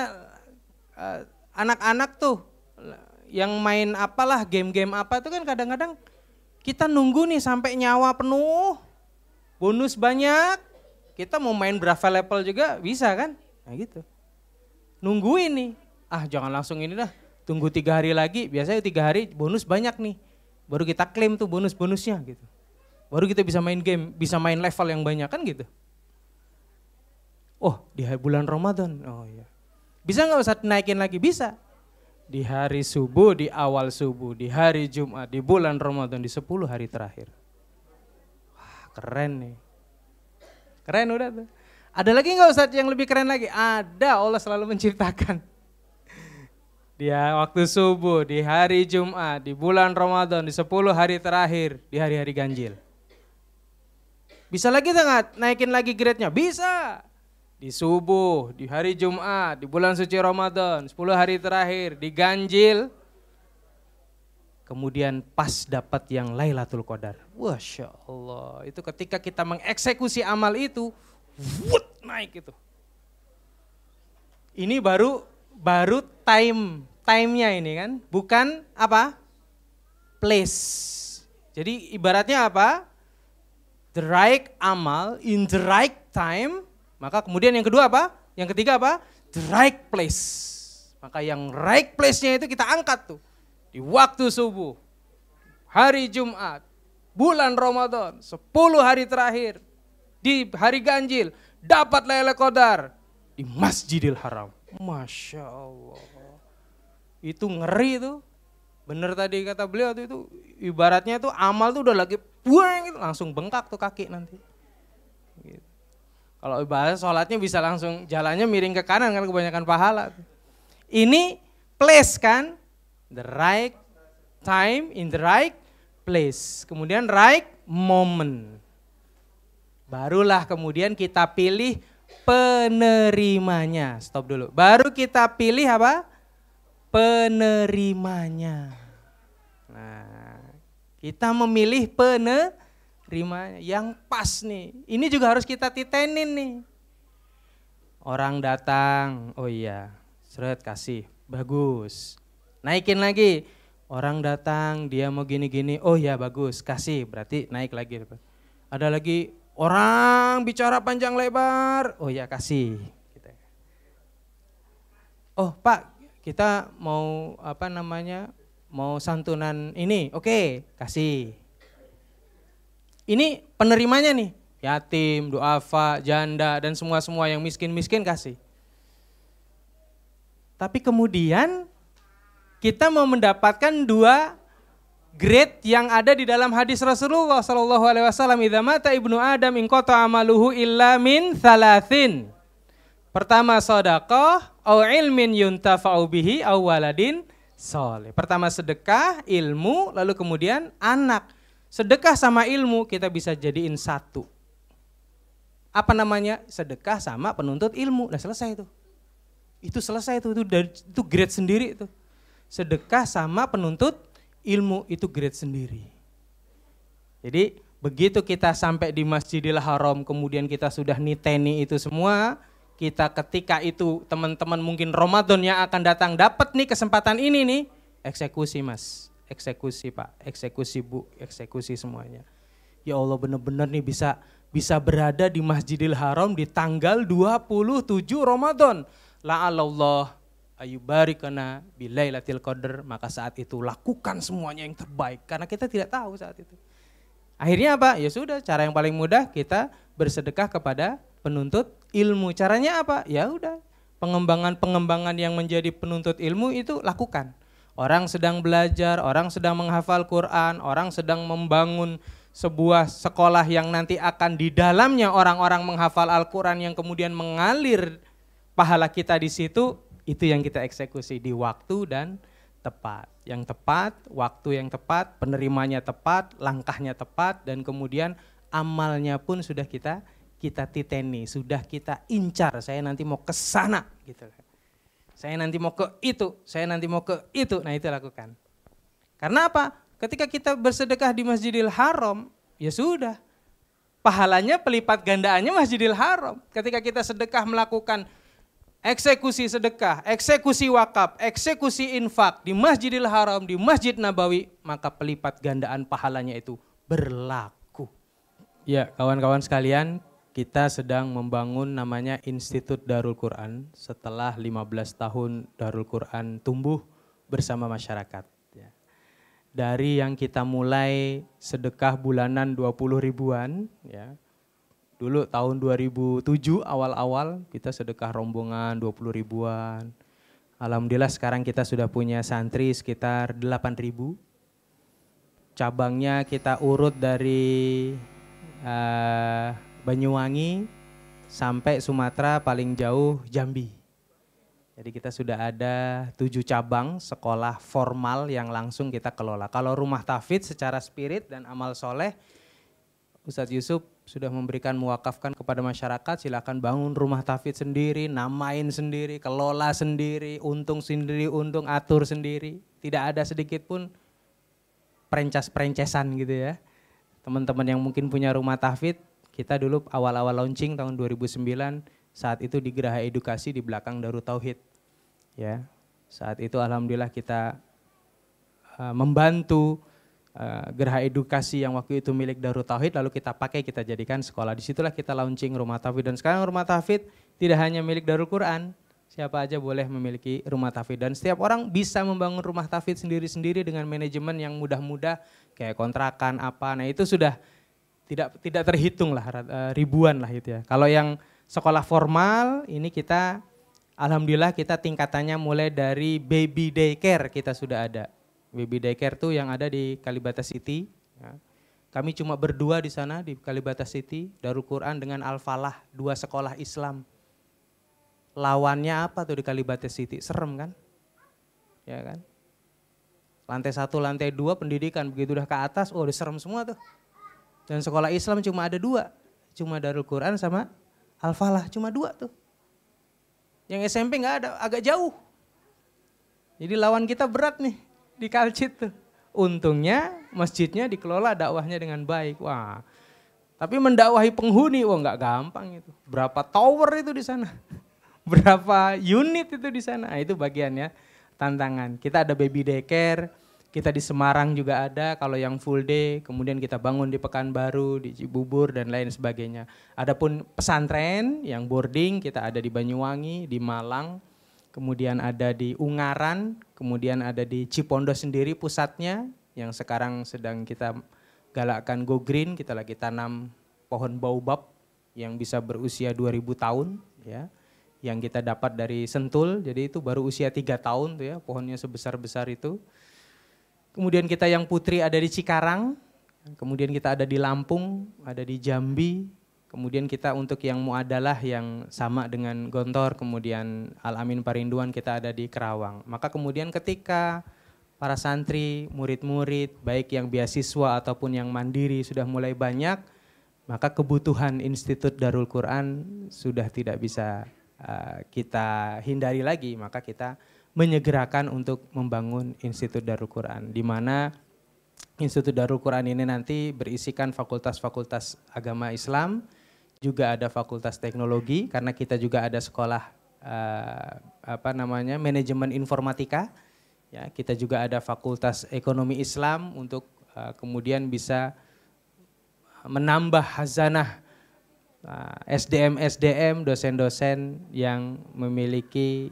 eh, anak-anak uh, tuh yang main apalah game-game apa itu kan kadang-kadang kita nunggu nih sampai nyawa penuh, bonus banyak, kita mau main berapa level juga bisa kan? Nah gitu. Nungguin nih, ah jangan langsung ini dah, tunggu tiga hari lagi, biasanya tiga hari bonus banyak nih Baru kita klaim tuh bonus-bonusnya gitu. Baru kita bisa main game, bisa main level yang banyak kan gitu. Oh di bulan Ramadan, oh iya. Bisa nggak usah naikin lagi? Bisa. Di hari subuh, di awal subuh, di hari Jumat, di bulan Ramadan, di 10 hari terakhir. Wah keren nih. Keren udah tuh. Ada lagi nggak Ustadz yang lebih keren lagi? Ada, Allah selalu menciptakan. Dia waktu subuh, di hari Jumat, di bulan Ramadan, di 10 hari terakhir, di hari-hari ganjil. Bisa lagi nggak naikin lagi grade-nya? Bisa. Di subuh, di hari Jumat, di bulan suci Ramadan, 10 hari terakhir, di ganjil. Kemudian pas dapat yang Lailatul Qadar. Masya Allah, itu ketika kita mengeksekusi amal itu, wut, naik itu. Ini baru baru time time-nya ini kan, bukan apa? Place. Jadi ibaratnya apa? The right amal in the right time, maka kemudian yang kedua apa? Yang ketiga apa? The right place. Maka yang right place-nya itu kita angkat tuh. Di waktu subuh, hari Jumat, bulan Ramadan, 10 hari terakhir, di hari ganjil, dapat lele kodar di Masjidil Haram. Masya Allah itu ngeri tuh. Bener tadi kata beliau tuh itu ibaratnya tuh amal tuh udah lagi buang gitu, langsung bengkak tuh kaki nanti. Kalau ibarat sholatnya bisa langsung jalannya miring ke kanan kan kebanyakan pahala. Ini place kan, the right time in the right place. Kemudian right moment. Barulah kemudian kita pilih penerimanya. Stop dulu. Baru kita pilih apa? penerimanya. Nah, kita memilih penerimanya yang pas nih. Ini juga harus kita titenin nih. Orang datang, oh iya, seret kasih, bagus. Naikin lagi, orang datang, dia mau gini-gini, oh iya bagus, kasih, berarti naik lagi. Ada lagi orang bicara panjang lebar, oh iya kasih. Gitu. Oh pak, kita mau apa namanya mau santunan ini oke okay, kasih ini penerimanya nih yatim duafa janda dan semua semua yang miskin miskin kasih tapi kemudian kita mau mendapatkan dua grade yang ada di dalam hadis Rasulullah Shallallahu Alaihi Wasallam idamata ibnu Adam ingkoto amaluhu illa min thalathin Pertama sodakoh, au ilmin yuntafa'u bihi, au waladin soleh. Pertama sedekah, ilmu, lalu kemudian anak. Sedekah sama ilmu kita bisa jadiin satu. Apa namanya? Sedekah sama penuntut ilmu. Nah selesai itu. Itu selesai itu, itu, itu grade sendiri itu. Sedekah sama penuntut ilmu itu grade sendiri. Jadi begitu kita sampai di Masjidil Haram, kemudian kita sudah niteni itu semua, kita ketika itu teman-teman mungkin Ramadan yang akan datang dapat nih kesempatan ini nih, eksekusi mas, eksekusi pak, eksekusi bu, eksekusi semuanya. Ya Allah benar-benar nih bisa bisa berada di Masjidil Haram di tanggal 27 Ramadan. La Allah ayubarikana bilailatil qadar maka saat itu lakukan semuanya yang terbaik karena kita tidak tahu saat itu. Akhirnya apa? Ya sudah, cara yang paling mudah kita bersedekah kepada penuntut ilmu. Caranya apa? Ya udah, pengembangan-pengembangan yang menjadi penuntut ilmu itu lakukan. Orang sedang belajar, orang sedang menghafal Quran, orang sedang membangun sebuah sekolah yang nanti akan di dalamnya orang-orang menghafal Al-Quran yang kemudian mengalir pahala kita di situ, itu yang kita eksekusi di waktu dan tepat. Yang tepat, waktu yang tepat, penerimanya tepat, langkahnya tepat, dan kemudian amalnya pun sudah kita kita titeni, sudah kita incar. Saya nanti mau ke sana, gitu. Saya nanti mau ke itu, saya nanti mau ke itu. Nah itu lakukan. Karena apa? Ketika kita bersedekah di Masjidil Haram, ya sudah. Pahalanya pelipat gandaannya Masjidil Haram. Ketika kita sedekah melakukan eksekusi sedekah, eksekusi wakaf, eksekusi infak di Masjidil Haram, di Masjid Nabawi, maka pelipat gandaan pahalanya itu berlaku. Ya, kawan-kawan sekalian, kita sedang membangun namanya Institut Darul Quran setelah 15 tahun Darul Quran tumbuh bersama masyarakat. Ya. Dari yang kita mulai sedekah bulanan 20 ribuan, ya. dulu tahun 2007 awal-awal kita sedekah rombongan 20 ribuan. Alhamdulillah sekarang kita sudah punya santri sekitar 8 ribu. Cabangnya kita urut dari uh, Banyuwangi sampai Sumatera paling jauh Jambi. Jadi kita sudah ada tujuh cabang sekolah formal yang langsung kita kelola. Kalau rumah tafid secara spirit dan amal soleh, Ustadz Yusuf sudah memberikan mewakafkan kepada masyarakat silakan bangun rumah tafid sendiri, namain sendiri, kelola sendiri, untung sendiri, untung atur sendiri. Tidak ada sedikit pun perencas-perencesan gitu ya. Teman-teman yang mungkin punya rumah tafid kita dulu awal-awal launching tahun 2009 saat itu di Geraha Edukasi di belakang Darut Tauhid. Ya. Saat itu alhamdulillah kita uh, membantu uh, Geraha Edukasi yang waktu itu milik Darut Tauhid lalu kita pakai kita jadikan sekolah. Di situlah kita launching rumah tauhid dan sekarang rumah tauhid tidak hanya milik Darul Quran, siapa aja boleh memiliki rumah tafid dan setiap orang bisa membangun rumah tafid sendiri-sendiri dengan manajemen yang mudah-mudah kayak kontrakan apa. Nah, itu sudah tidak tidak terhitung lah eh, ribuan lah itu ya. Kalau yang sekolah formal ini kita alhamdulillah kita tingkatannya mulai dari baby daycare kita sudah ada. Baby daycare tuh yang ada di Kalibata City. Ya. Kami cuma berdua di sana di Kalibata City, Darul Quran dengan Al-Falah, dua sekolah Islam. Lawannya apa tuh di Kalibata City? Serem kan? Ya kan? Lantai satu, lantai dua pendidikan, begitu udah ke atas, oh udah serem semua tuh. Dan sekolah Islam cuma ada dua. Cuma Darul Quran sama Al-Falah. Cuma dua tuh. Yang SMP nggak ada, agak jauh. Jadi lawan kita berat nih di Kalcit tuh. Untungnya masjidnya dikelola dakwahnya dengan baik. Wah, tapi mendakwahi penghuni, wah nggak gampang itu. Berapa tower itu di sana? Berapa unit itu di sana? Nah, itu bagiannya tantangan. Kita ada baby daycare, kita di Semarang juga ada kalau yang full day, kemudian kita bangun di Pekanbaru, di Cibubur dan lain sebagainya. Adapun pesantren yang boarding kita ada di Banyuwangi, di Malang, kemudian ada di Ungaran, kemudian ada di Cipondo sendiri pusatnya yang sekarang sedang kita galakkan go green, kita lagi tanam pohon baobab yang bisa berusia 2000 tahun ya yang kita dapat dari Sentul, jadi itu baru usia tiga tahun tuh ya, pohonnya sebesar-besar itu. Kemudian kita yang putri ada di Cikarang, kemudian kita ada di Lampung, ada di Jambi, kemudian kita untuk yang muadalah yang sama dengan Gontor, kemudian Al-Amin Parinduan kita ada di Kerawang. Maka kemudian ketika para santri, murid-murid, baik yang beasiswa ataupun yang mandiri sudah mulai banyak, maka kebutuhan Institut Darul Quran sudah tidak bisa uh, kita hindari lagi, maka kita menyegerakan untuk membangun Institut Darul Quran di mana Institut Darul Quran ini nanti berisikan fakultas-fakultas agama Islam, juga ada fakultas teknologi karena kita juga ada sekolah uh, apa namanya manajemen informatika. Ya, kita juga ada fakultas ekonomi Islam untuk uh, kemudian bisa menambah hazanah eh, SDM SDM dosen-dosen yang memiliki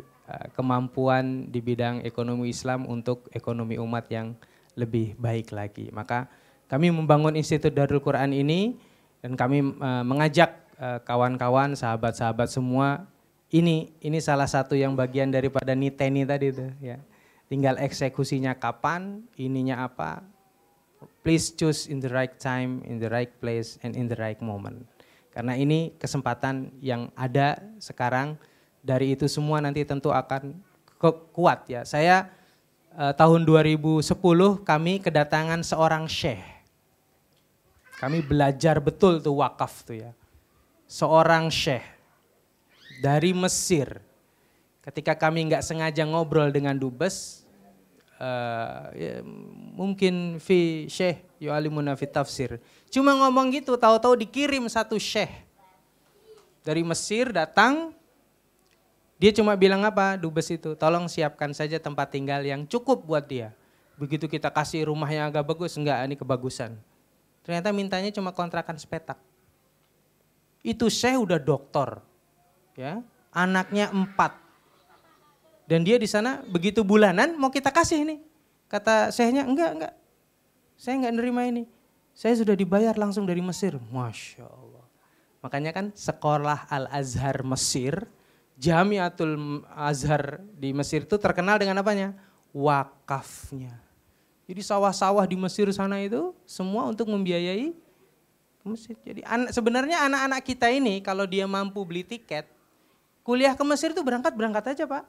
kemampuan di bidang ekonomi Islam untuk ekonomi umat yang lebih baik lagi. Maka kami membangun Institut Darul Quran ini dan kami uh, mengajak uh, kawan-kawan, sahabat-sahabat semua ini ini salah satu yang bagian daripada niteni tadi itu ya. Tinggal eksekusinya kapan, ininya apa. Please choose in the right time, in the right place, and in the right moment. Karena ini kesempatan yang ada sekarang, dari itu semua nanti tentu akan kuat ya. Saya eh, tahun 2010 kami kedatangan seorang syekh. Kami belajar betul tuh wakaf tuh ya. Seorang syekh dari Mesir. Ketika kami nggak sengaja ngobrol dengan dubes, uh, ya, mungkin fi syekh yu'alimuna fi tafsir. Cuma ngomong gitu, tahu-tahu dikirim satu syekh dari Mesir datang. Dia cuma bilang apa dubes itu, tolong siapkan saja tempat tinggal yang cukup buat dia. Begitu kita kasih rumah yang agak bagus, enggak ini kebagusan. Ternyata mintanya cuma kontrakan sepetak. Itu syekh udah doktor, ya anaknya empat. Dan dia di sana begitu bulanan mau kita kasih nih. Kata syekhnya enggak, enggak. Saya enggak nerima ini. Saya sudah dibayar langsung dari Mesir. Masya Allah. Makanya kan sekolah Al-Azhar Mesir, Jamiatul Azhar di Mesir itu terkenal dengan apanya? Wakafnya. Jadi sawah-sawah di Mesir sana itu semua untuk membiayai Mesir. Jadi an sebenarnya anak-anak kita ini kalau dia mampu beli tiket, kuliah ke Mesir itu berangkat-berangkat aja Pak.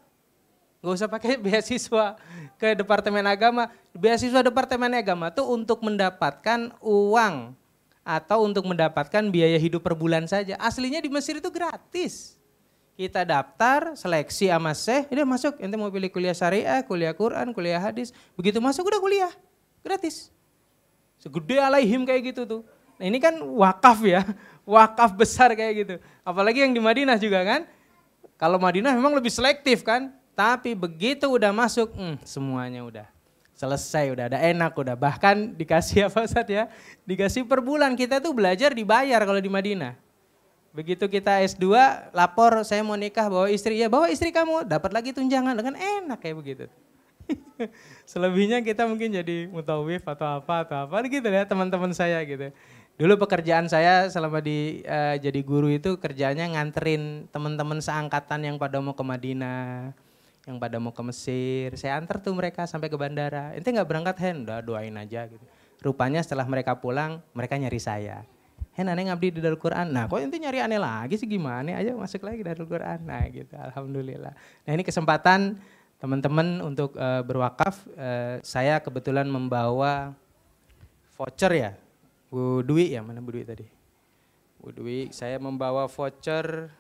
Gak usah pakai beasiswa ke Departemen Agama. Beasiswa Departemen Agama itu untuk mendapatkan uang atau untuk mendapatkan biaya hidup per bulan saja. Aslinya di Mesir itu gratis. Kita daftar, seleksi sama Syekh, ini masuk. Ente mau pilih kuliah syariah, kuliah Quran, kuliah hadis. Begitu masuk udah kuliah, gratis. Segede alaihim kayak gitu tuh. Nah ini kan wakaf ya, wakaf besar kayak gitu. Apalagi yang di Madinah juga kan. Kalau Madinah memang lebih selektif kan tapi begitu udah masuk, hmm, semuanya udah selesai, udah ada enak, udah bahkan dikasih apa Ustaz ya? Dikasih per bulan. Kita tuh belajar dibayar kalau di Madinah. Begitu kita S2, lapor saya mau nikah bawa istri, ya bawa istri kamu, dapat lagi tunjangan dengan enak kayak begitu. Selebihnya kita mungkin jadi mutawif atau apa atau apa gitu ya teman-teman saya gitu. Dulu pekerjaan saya selama di uh, jadi guru itu kerjanya nganterin teman-teman seangkatan yang pada mau ke Madinah yang pada mau ke Mesir. Saya antar tuh mereka sampai ke bandara. Ente nggak berangkat udah doain aja gitu. Rupanya setelah mereka pulang, mereka nyari saya. Hen aneh ngabdi di Darul Quran. Nah kok ente nyari aneh lagi sih gimana? Ayo masuk lagi Darul Quran. Nah gitu, Alhamdulillah. Nah ini kesempatan teman-teman untuk uh, berwakaf. Uh, saya kebetulan membawa voucher ya. Bu Dwi ya, mana Bu Dwi tadi? Bu Dwi, saya membawa voucher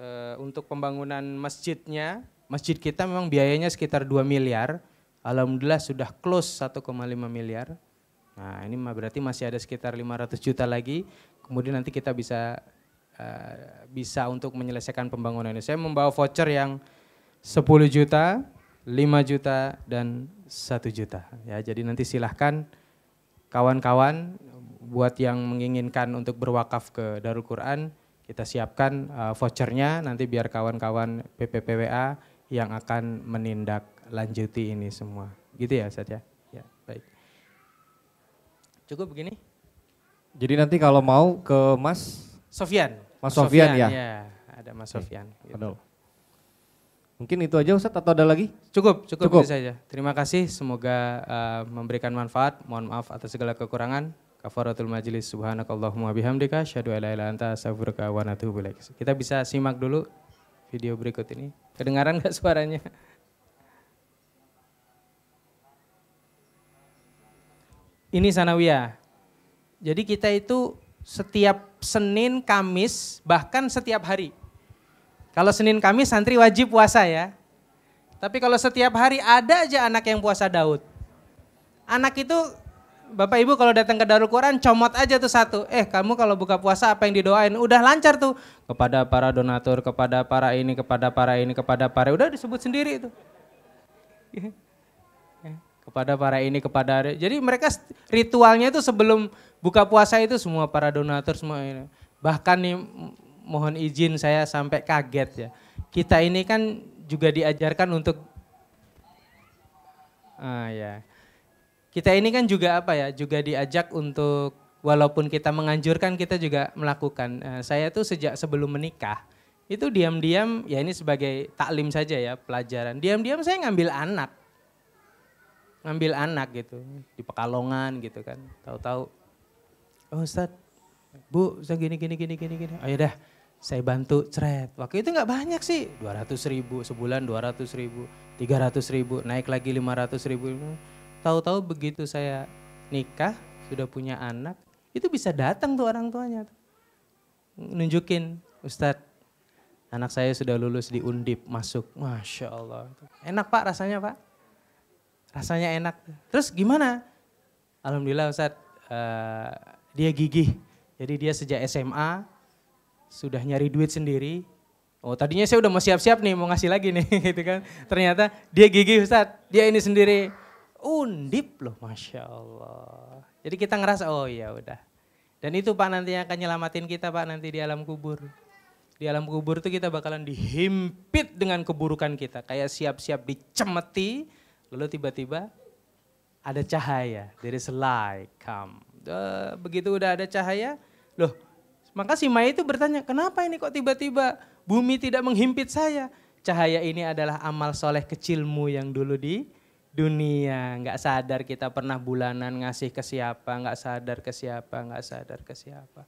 uh, untuk pembangunan masjidnya masjid kita memang biayanya sekitar 2 miliar. Alhamdulillah sudah close 1,5 miliar. Nah ini berarti masih ada sekitar 500 juta lagi. Kemudian nanti kita bisa uh, bisa untuk menyelesaikan pembangunan ini. Saya membawa voucher yang 10 juta, 5 juta, dan 1 juta. Ya, jadi nanti silahkan kawan-kawan buat yang menginginkan untuk berwakaf ke Darul Quran, kita siapkan uh, vouchernya nanti biar kawan-kawan PPPWA yang akan menindaklanjuti ini semua. Gitu ya Ustaz ya? Cukup begini? Jadi nanti kalau mau ke Mas Sofian. Mas Sofian, ya? ya. ada Mas Sofian. Gitu. Mungkin itu aja Ustaz atau ada lagi? Cukup, cukup, cukup. itu saja. Terima kasih, semoga uh, memberikan manfaat. Mohon maaf atas segala kekurangan. Kafaratul majlis subhanakallahumma bihamdika asyhadu an la ilaha anta astaghfiruka wa atubu Kita bisa simak dulu video berikut ini. Kedengaran nggak suaranya? Ini Sanawiyah. Jadi kita itu setiap Senin, Kamis, bahkan setiap hari. Kalau Senin, Kamis santri wajib puasa ya. Tapi kalau setiap hari ada aja anak yang puasa Daud. Anak itu Bapak Ibu kalau datang ke Darul Quran comot aja tuh satu. Eh kamu kalau buka puasa apa yang didoain? Udah lancar tuh. Kepada para donatur, kepada para ini, kepada para ini, kepada para udah disebut sendiri itu. Kepada para ini, kepada jadi mereka ritualnya itu sebelum buka puasa itu semua para donatur semua ini. Bahkan nih mohon izin saya sampai kaget ya. Kita ini kan juga diajarkan untuk ah ya kita ini kan juga apa ya, juga diajak untuk walaupun kita menganjurkan kita juga melakukan. Uh, saya tuh sejak sebelum menikah itu diam-diam ya ini sebagai taklim saja ya pelajaran. Diam-diam saya ngambil anak ngambil anak gitu di Pekalongan gitu kan. Tahu-tahu oh Ustaz, Bu, saya gini gini gini gini gini. Ayo dah, saya bantu cret. Waktu itu nggak banyak sih, 200 ribu sebulan 200 ribu, 300 ribu, naik lagi 500 ribu. Tahu-tahu begitu saya nikah, sudah punya anak, itu bisa datang tuh orang tuanya. Nunjukin, Ustadz, anak saya sudah lulus di Undip, masuk. Masya Allah. Enak pak rasanya pak? Rasanya enak. Terus gimana? Alhamdulillah Ustadz, uh, dia gigih. Jadi dia sejak SMA sudah nyari duit sendiri. Oh tadinya saya udah mau siap-siap nih mau ngasih lagi nih gitu kan. Ternyata dia gigih Ustadz, dia ini sendiri. Undip loh Masya Allah. Jadi kita ngerasa oh ya udah. Dan itu Pak nanti yang akan nyelamatin kita Pak nanti di alam kubur. Di alam kubur itu kita bakalan dihimpit dengan keburukan kita. Kayak siap-siap dicemeti, lalu tiba-tiba ada cahaya. There is light come. begitu udah ada cahaya, loh maka si Maya itu bertanya, kenapa ini kok tiba-tiba bumi tidak menghimpit saya? Cahaya ini adalah amal soleh kecilmu yang dulu di dunia, nggak sadar kita pernah bulanan ngasih ke siapa, nggak sadar ke siapa, nggak sadar ke siapa.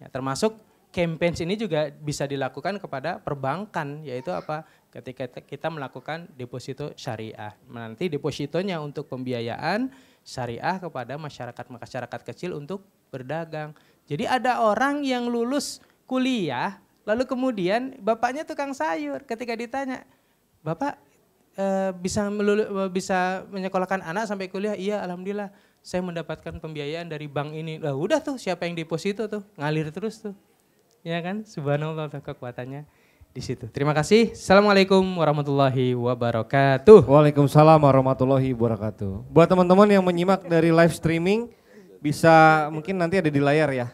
Ya, termasuk campaign ini juga bisa dilakukan kepada perbankan, yaitu apa? Ketika kita melakukan deposito syariah. Nanti depositonya untuk pembiayaan syariah kepada masyarakat-masyarakat kecil untuk berdagang. Jadi ada orang yang lulus kuliah, lalu kemudian bapaknya tukang sayur. Ketika ditanya, Bapak Eh, bisa melulu, bisa menyekolahkan anak sampai kuliah, iya alhamdulillah saya mendapatkan pembiayaan dari bank ini. Lah udah tuh siapa yang deposito tuh ngalir terus tuh. Ya kan? Subhanallah kekuatannya di situ. Terima kasih. Assalamualaikum warahmatullahi wabarakatuh. Waalaikumsalam warahmatullahi wabarakatuh. Buat teman-teman yang menyimak dari live streaming bisa mungkin nanti ada di layar ya.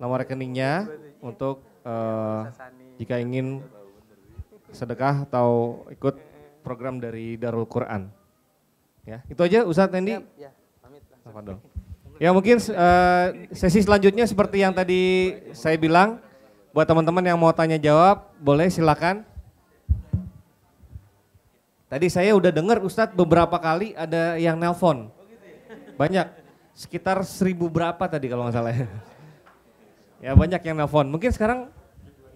Nomor rekeningnya untuk uh, jika ingin sedekah atau ikut program dari Darul Quran. Ya, itu aja Ustadz Nendi. Ya, ya, Ya mungkin uh, sesi selanjutnya seperti yang tadi saya bilang, buat teman-teman yang mau tanya jawab, boleh silakan. Tadi saya udah dengar Ustadz beberapa kali ada yang nelpon. Banyak, sekitar seribu berapa tadi kalau nggak salah ya. Ya banyak yang nelpon. Mungkin sekarang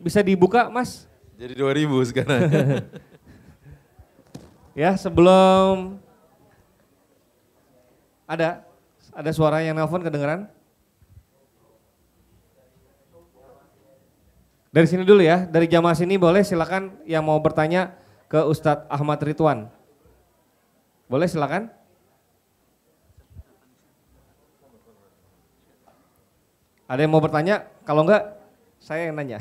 bisa dibuka mas? Jadi dua ribu sekarang. Ya, sebelum ada ada suara yang nelpon kedengeran? Dari sini dulu ya, dari jamaah sini boleh silakan yang mau bertanya ke Ustadz Ahmad Ridwan. Boleh silakan? Ada yang mau bertanya? Kalau enggak, saya yang nanya.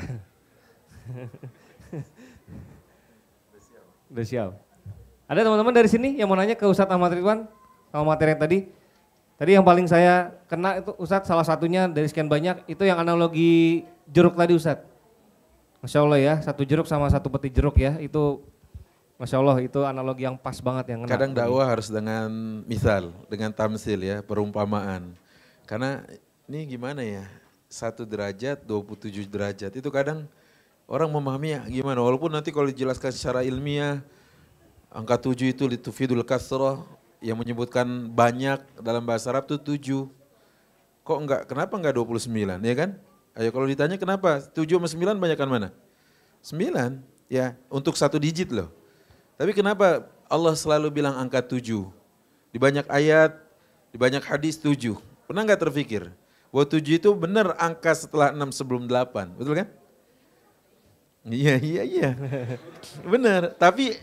Udah. Ada teman-teman dari sini yang mau nanya ke Ustadz Ahmad Ridwan sama materi yang tadi? Tadi yang paling saya kena itu Ustadz salah satunya dari sekian banyak itu yang analogi jeruk tadi Ustadz. Masya Allah ya, satu jeruk sama satu peti jeruk ya, itu Masya Allah itu analogi yang pas banget yang Kadang dakwah harus dengan misal, dengan tamsil ya, perumpamaan. Karena ini gimana ya, satu derajat, 27 derajat, itu kadang orang memahami ya gimana, walaupun nanti kalau dijelaskan secara ilmiah, Angka tujuh itu litufidul kasroh yang menyebutkan banyak dalam bahasa Arab itu tujuh. Kok enggak, kenapa enggak 29 ya kan? Ayo kalau ditanya kenapa tujuh sama sembilan banyakkan mana? Sembilan, ya untuk satu digit loh. Tapi kenapa Allah selalu bilang angka tujuh? Di banyak ayat, di banyak hadis tujuh. Pernah enggak terpikir? Bahwa tujuh itu benar angka setelah enam sebelum delapan, betul kan? Iya, iya, iya. Benar, tapi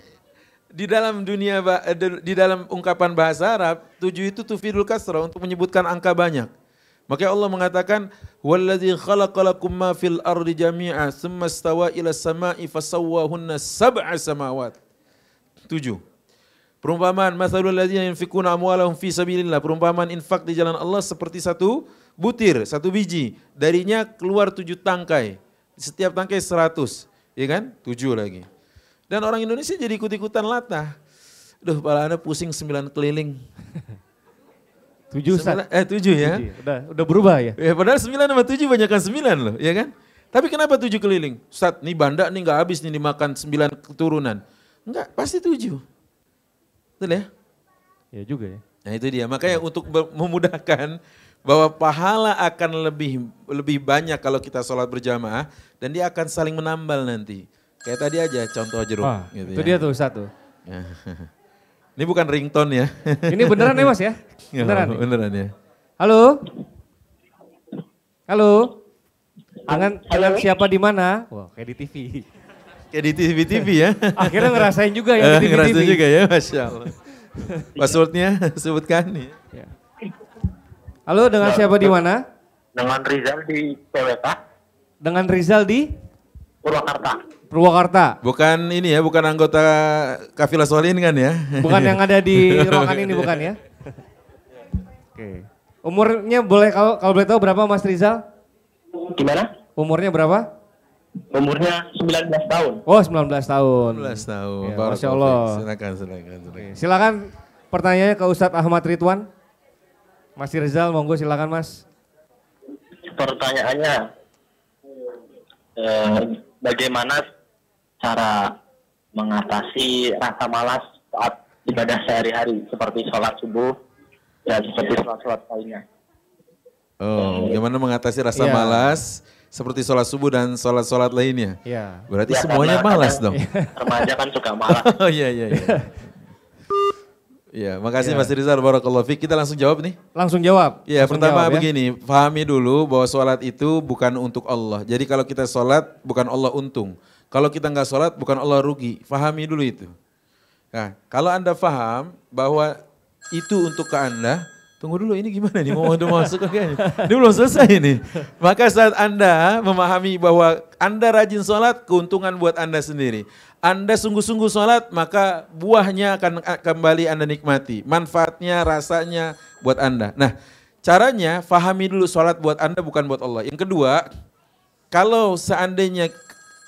di dalam dunia eh, di dalam ungkapan bahasa Arab, tujuh itu tufidul kasra untuk menyebutkan angka banyak. Maka Allah mengatakan wallazi khalaqalakum ma fil ardi jami'a tsumma istawa ila samai fasawwahunna sab'a samawat. Tujuh. Perumpamaan masalul ladzina yunfikuna amwalahum fi sabilillah. Perumpamaan infak di jalan Allah seperti satu butir, satu biji. Darinya keluar tujuh tangkai. Setiap tangkai seratus. Ya kan? Tujuh lagi. Dan orang Indonesia jadi ikut-ikutan latah. Duh, pala anda pusing sembilan keliling. tujuh, sembilan, Eh tujuh ya. Tujuh. Udah, udah berubah ya. Ya padahal sembilan sama tujuh banyakkan sembilan loh, ya kan? Tapi kenapa tujuh keliling? Ustaz, nih banda nih nggak habis nih dimakan sembilan keturunan. Enggak, pasti tujuh. Betul ya? Ya juga ya. Nah itu dia, makanya untuk be- memudahkan bahwa pahala akan lebih lebih banyak kalau kita sholat berjamaah dan dia akan saling menambal nanti. Kayak tadi aja contoh jeruk. Wah, gitu itu ya. dia tuh. Ya. Ini bukan ringtone ya. Ini beneran ya Mas ya? Beneran. nih? beneran ya. Halo? Halo? Dengan, dengan siapa di mana? Wah, kayak di TV. Kayak di TV-TV ya. Akhirnya ngerasain juga ya di TV. Ngerasain juga ya, Masya Allah. Passwordnya sebutkan nih. Ya. Halo, dengan siapa di mana? dengan Rizal di PWK Dengan Rizal di Purwakarta. Purwakarta. Bukan ini ya, bukan anggota Kafilah Solihin kan ya? Bukan yang ada di ruangan ini bukan ya? Oke. Umurnya boleh kalau kalau boleh tahu berapa Mas Rizal? Gimana? Umurnya berapa? Umurnya 19 tahun. Oh, 19 tahun. 19 tahun. Ya, Masya Allah. Silakan, silakan, silakan. Silakan pertanyaannya ke Ustadz Ahmad Ridwan. Mas Rizal, monggo silakan Mas. Pertanyaannya, eh, bagaimana cara mengatasi rasa malas saat ibadah sehari-hari seperti sholat subuh dan seperti sholat-sholat lainnya? Oh, bagaimana mengatasi rasa Iya. malas seperti sholat subuh dan sholat-sholat lainnya? Ya. Berarti Ya, semuanya malas dong. Remaja kan suka malas. Oh iya iya iya. Iya, makasih Mas Rizal barakallahu fiik. Kita langsung jawab nih. Langsung jawab. Ya, Langsung pertama jawab ya. begini, pahami dulu bahwa sholat itu bukan untuk Allah. Jadi kalau kita sholat bukan Allah untung. Kalau kita nggak sholat bukan Allah rugi. Pahami dulu itu. Nah, kalau anda paham bahwa itu untuk ke anda, tunggu dulu ini gimana nih mau udah masuk ke ini. Ini belum selesai ini. Maka saat anda memahami bahwa anda rajin sholat, keuntungan buat anda sendiri. Anda sungguh-sungguh sholat, maka buahnya akan kembali anda nikmati. Manfaatnya, rasanya buat anda. Nah, caranya fahami dulu sholat buat anda bukan buat Allah. Yang kedua, kalau seandainya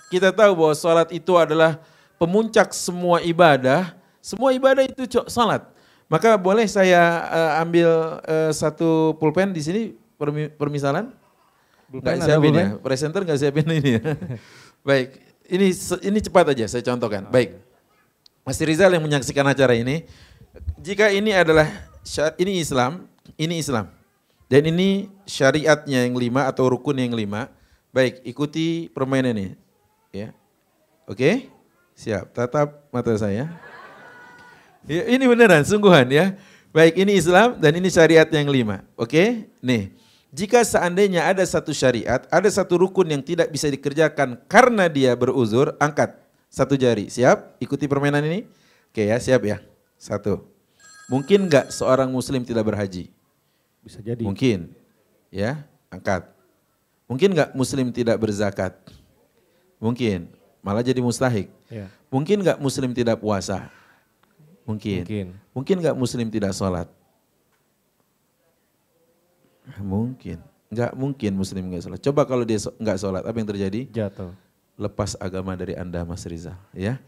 kita tahu bahwa sholat itu adalah pemuncak semua ibadah, semua ibadah itu sholat. Maka boleh saya eh, ambil eh, satu pulpen di sini permi- permisalan? Pulpen, Nggak ada siapin ya, presenter nggak siapin ini ya. Baik, ini ini cepat aja saya contohkan. Baik, Mas Rizal yang menyaksikan acara ini, jika ini adalah ini Islam, ini Islam, dan ini syariatnya yang lima atau rukun yang lima. Baik, ikuti permainan ini, ya. Oke, siap. Tatap mata saya. Ya, ini beneran, sungguhan ya. Baik, ini Islam dan ini syariat yang lima. Oke, nih. Jika seandainya ada satu syariat, ada satu rukun yang tidak bisa dikerjakan karena dia beruzur, angkat satu jari. Siap? Ikuti permainan ini. Oke ya, siap ya. Satu. Mungkin nggak seorang muslim tidak berhaji? Bisa jadi. Mungkin. Ya, angkat. Mungkin nggak muslim tidak berzakat? Mungkin. Malah jadi mustahik. Ya. Mungkin nggak muslim tidak puasa? Mungkin. Mungkin. Mungkin nggak muslim tidak sholat? Mungkin. Nggak mungkin muslim nggak sholat. Coba kalau dia so- nggak sholat, apa yang terjadi? Jatuh. Lepas agama dari anda Mas Rizal. Ya.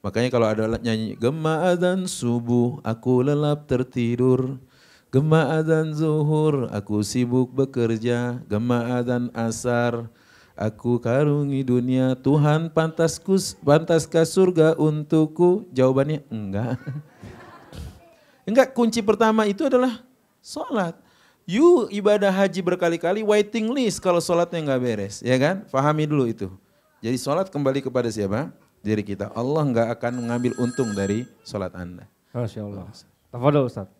Makanya kalau ada nyanyi, Gema adzan subuh, aku lelap tertidur. Gema adzan zuhur, aku sibuk bekerja. Gema adzan asar, aku karungi dunia. Tuhan pantasku, pantaskah surga untukku? Jawabannya enggak. Enggak, kunci pertama itu adalah sholat. You ibadah haji berkali-kali waiting list kalau sholatnya enggak beres, ya kan? Fahami dulu itu. Jadi sholat kembali kepada siapa? Diri kita. Allah enggak akan mengambil untung dari sholat anda. Masya Allah. Tafadol Ustaz.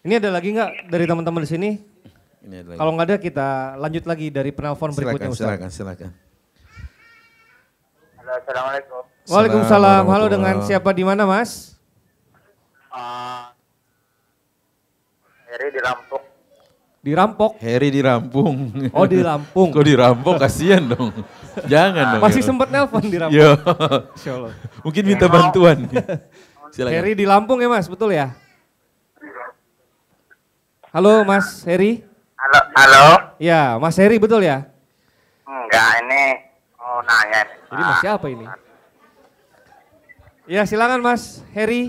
Ini ada lagi nggak dari teman-teman di sini? Ini adalah Kalau nggak ada kita lanjut lagi dari penelpon berikutnya Ustaz. silakan, silakan. Halo, Assalamualaikum. Waalaikumsalam. Halo dengan siapa di mana Mas? Uh, Heri di Lampung. Dirampok. Heri di Rampung. Oh di Lampung. Kok di Rampung kasihan dong. Jangan dong. Masih sempat nelpon di Lampung. Yo. Masya Allah. Mungkin minta bantuan. Silakan. Heri di Lampung ya Mas, betul ya? Halo Mas Heri. Halo, halo. Ya, Mas Heri betul ya? Enggak, ini mau nanya. nih, Jadi. Mas siapa ini? Ya silakan Mas Heri.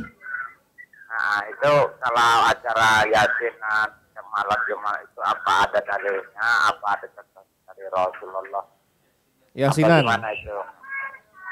Nah, itu kalau acara yasinan malam Jumat itu apa ada dalilnya, apa ada contoh dari Rasulullah? Yasinan. gimana itu?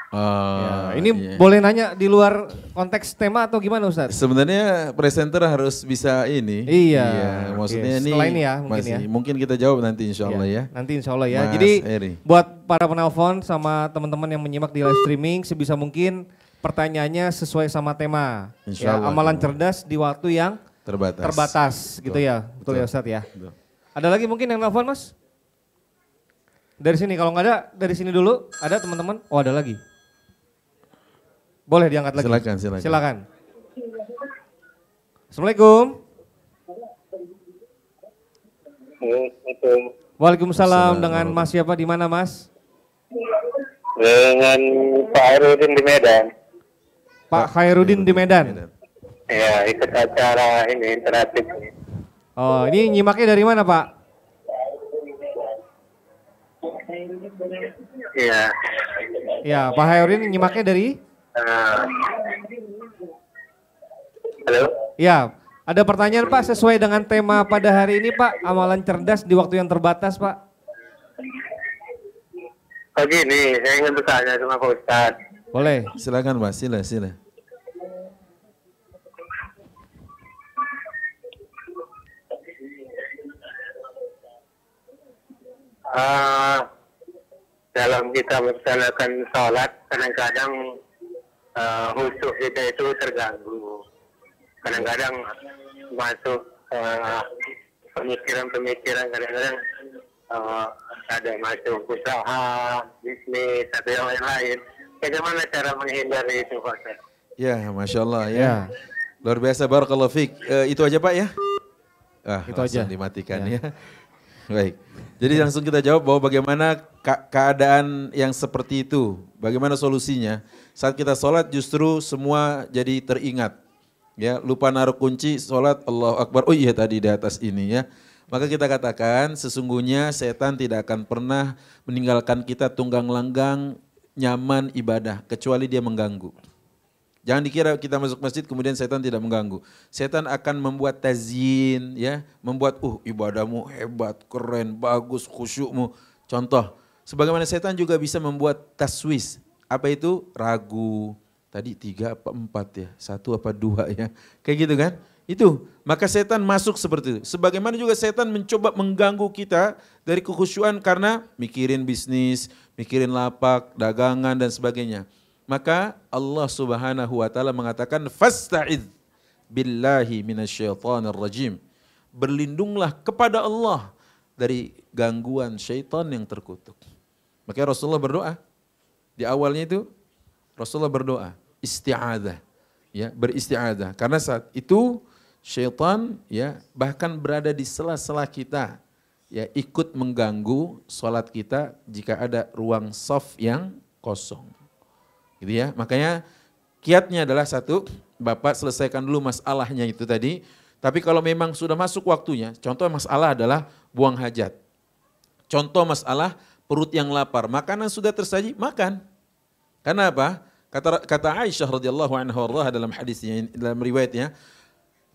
Oh, Ya, ini iya. boleh nanya di luar konteks tema atau gimana Ustaz? Sebenarnya presenter harus bisa ini. Iya, maksudnya oke. ini Setelah ini ya, mungkin masih, ya. mungkin kita jawab nanti insya Allah ya. Nanti insya Allah ya. Mas Jadi Eri. buat para penelpon sama teman-teman yang menyimak di live streaming sebisa mungkin pertanyaannya sesuai sama tema. Insya Ya, Allah. amalan cerdas di waktu yang Terbatas. terbatas gitu ya. Betul, ya Betul. Ustaz ya. Betul. Ada lagi mungkin yang nelfon Mas? Dari sini kalau nggak ada dari sini dulu. Ada teman-teman? Oh ada lagi. Boleh diangkat lagi. Silakan, silakan. Silakan. Assalamualaikum. Assalamualaikum. Waalaikumsalam Assalamualaikum. dengan Mas siapa di mana Mas? Dengan Pak Herudin di Medan. Pak Khairuddin di Medan. Ya, ikut acara ini interaktif. Oh, ini nyimaknya dari mana, Pak? Iya. Ya, Pak Khairuddin nyimaknya dari? Eh, halo. Ya, ada pertanyaan Pak sesuai dengan tema pada hari ini, Pak. Amalan cerdas di waktu yang terbatas, Pak. Oh gini, saya ingin bertanya sama Pak Ustadz. Boleh. Silakan Mas, sila, sila. Eh, dalam kita melaksanakan sholat, kadang-kadang khusyuk kita itu terganggu. Kadang-kadang masuk eh, pemikiran-pemikiran, kadang-kadang eh, ada masuk usaha, bisnis, atau yang lain-lain. Bagaimana cara menghindari itu, Pak? Ya, Masya Allah ya. Ya. Luar biasa, Barakallahu Fik. Eh, itu aja Pak ya? Ah, Itu aja. dimatikan Ya. ya. Baik. Jadi langsung kita jawab bahwa bagaimana keadaan yang seperti itu, bagaimana solusinya. Saat kita sholat justru semua jadi teringat. Ya, lupa naruh kunci sholat Allah Akbar. Oh iya tadi di atas ini ya. Maka kita katakan sesungguhnya setan tidak akan pernah meninggalkan kita tunggang langgang nyaman ibadah kecuali dia mengganggu. Jangan dikira kita masuk masjid kemudian setan tidak mengganggu. Setan akan membuat tazyin ya, membuat uh ibadahmu hebat, keren, bagus, khusyukmu. Contoh, sebagaimana setan juga bisa membuat taswis. Apa itu? Ragu. Tadi tiga apa empat ya, satu apa dua ya. Kayak gitu kan? Itu. Maka setan masuk seperti itu. Sebagaimana juga setan mencoba mengganggu kita dari kekhusyuan karena mikirin bisnis, mikirin lapak, dagangan dan sebagainya. Maka Allah Subhanahu wa taala mengatakan fasta'id billahi minasyaitonir rajim. Berlindunglah kepada Allah dari gangguan syaitan yang terkutuk. Makanya Rasulullah berdoa. Di awalnya itu Rasulullah berdoa, isti'adah. Ya, beristi'adah. Karena saat itu syaitan ya bahkan berada di sela-sela kita ya ikut mengganggu sholat kita jika ada ruang soft yang kosong gitu ya. Makanya kiatnya adalah satu, Bapak selesaikan dulu masalahnya itu tadi. Tapi kalau memang sudah masuk waktunya, contoh masalah adalah buang hajat. Contoh masalah perut yang lapar, makanan sudah tersaji, makan. Karena apa? Kata kata Aisyah radhiyallahu anha dalam hadisnya dalam riwayatnya,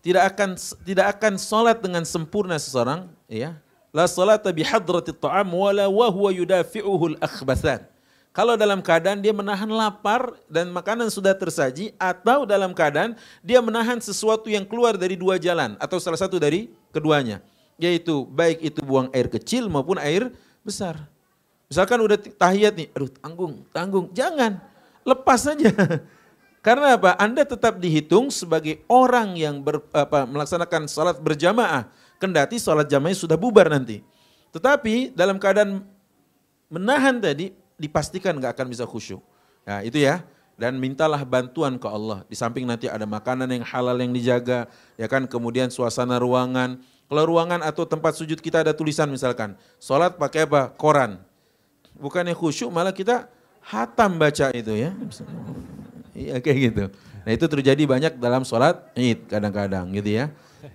tidak akan tidak akan salat dengan sempurna seseorang, ya. La salata bi hadratit ta'am wala wa huwa yudafi'uhu al-akhbathan. Kalau dalam keadaan dia menahan lapar dan makanan sudah tersaji atau dalam keadaan dia menahan sesuatu yang keluar dari dua jalan atau salah satu dari keduanya. Yaitu baik itu buang air kecil maupun air besar. Misalkan udah tahiyat nih, aduh tanggung, tanggung. Jangan, lepas saja. Karena apa? Anda tetap dihitung sebagai orang yang ber, apa, melaksanakan salat berjamaah. Kendati salat jamaah sudah bubar nanti. Tetapi dalam keadaan menahan tadi, dipastikan nggak akan bisa khusyuk. Nah itu ya. Dan mintalah bantuan ke Allah. Di samping nanti ada makanan yang halal yang dijaga, ya kan. Kemudian suasana ruangan. Kalau ruangan atau tempat sujud kita ada tulisan misalkan, sholat pakai apa? Koran. Bukannya khusyuk, malah kita hatam baca itu ya. Iya kayak gitu. Nah itu terjadi banyak dalam sholat id kadang-kadang gitu ya.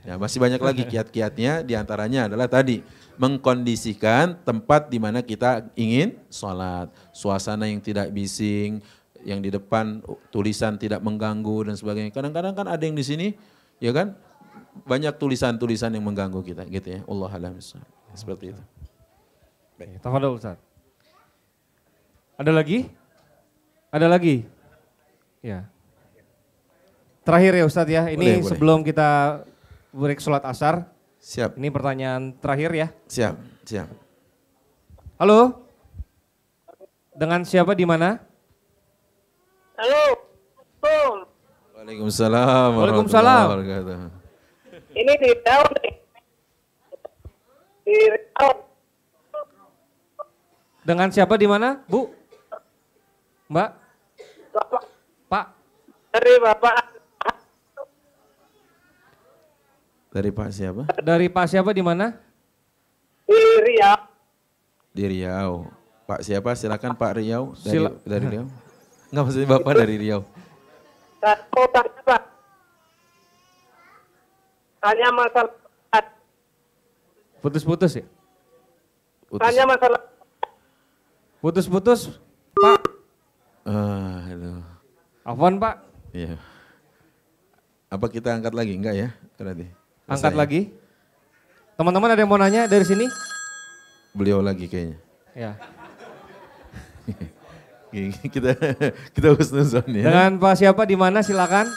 Ya masih banyak lagi kiat-kiatnya. Di antaranya adalah tadi mengkondisikan tempat di mana kita ingin sholat, suasana yang tidak bising, yang di depan tulisan tidak mengganggu dan sebagainya. Kadang-kadang kan ada yang di sini, ya kan, banyak tulisan-tulisan yang mengganggu kita, gitu ya. Allah alam seperti itu. Tafadhol Ustaz. Ada lagi? Ada lagi? Ya. Terakhir ya Ustadz ya, ini Boleh, boleh. sebelum kita break sholat asar, Siap, ini pertanyaan terakhir ya. siap, siap. Halo? Dengan siapa di mana? Halo. Waalaikumsalam. Waalaikumsalam. Ini di nih. Di Riau. Dengan siapa di mana, Bu? Mbak? Bapak, Pak? dari Bapak Dari Pak siapa? Dari Pak siapa di mana? di Riau. Di Riau. Pak siapa? Silakan Pak Riau. Dari, Sila- dari Riau. Enggak maksudnya Bapak dari Riau. Dan mau tanya Pak. Tanya masalah Putus-putus ya? Putus. tanya masalah Putus-putus, Pak. Ah, aduh. Afwan Pak, Iya. Apa kita angkat lagi? Enggak ya? Berarti. Angkat lagi. Teman-teman ada yang mau nanya dari sini? Beliau lagi kayaknya. Ya. kita kita husnuzon ya. Dengan Pak siapa di mana silakan.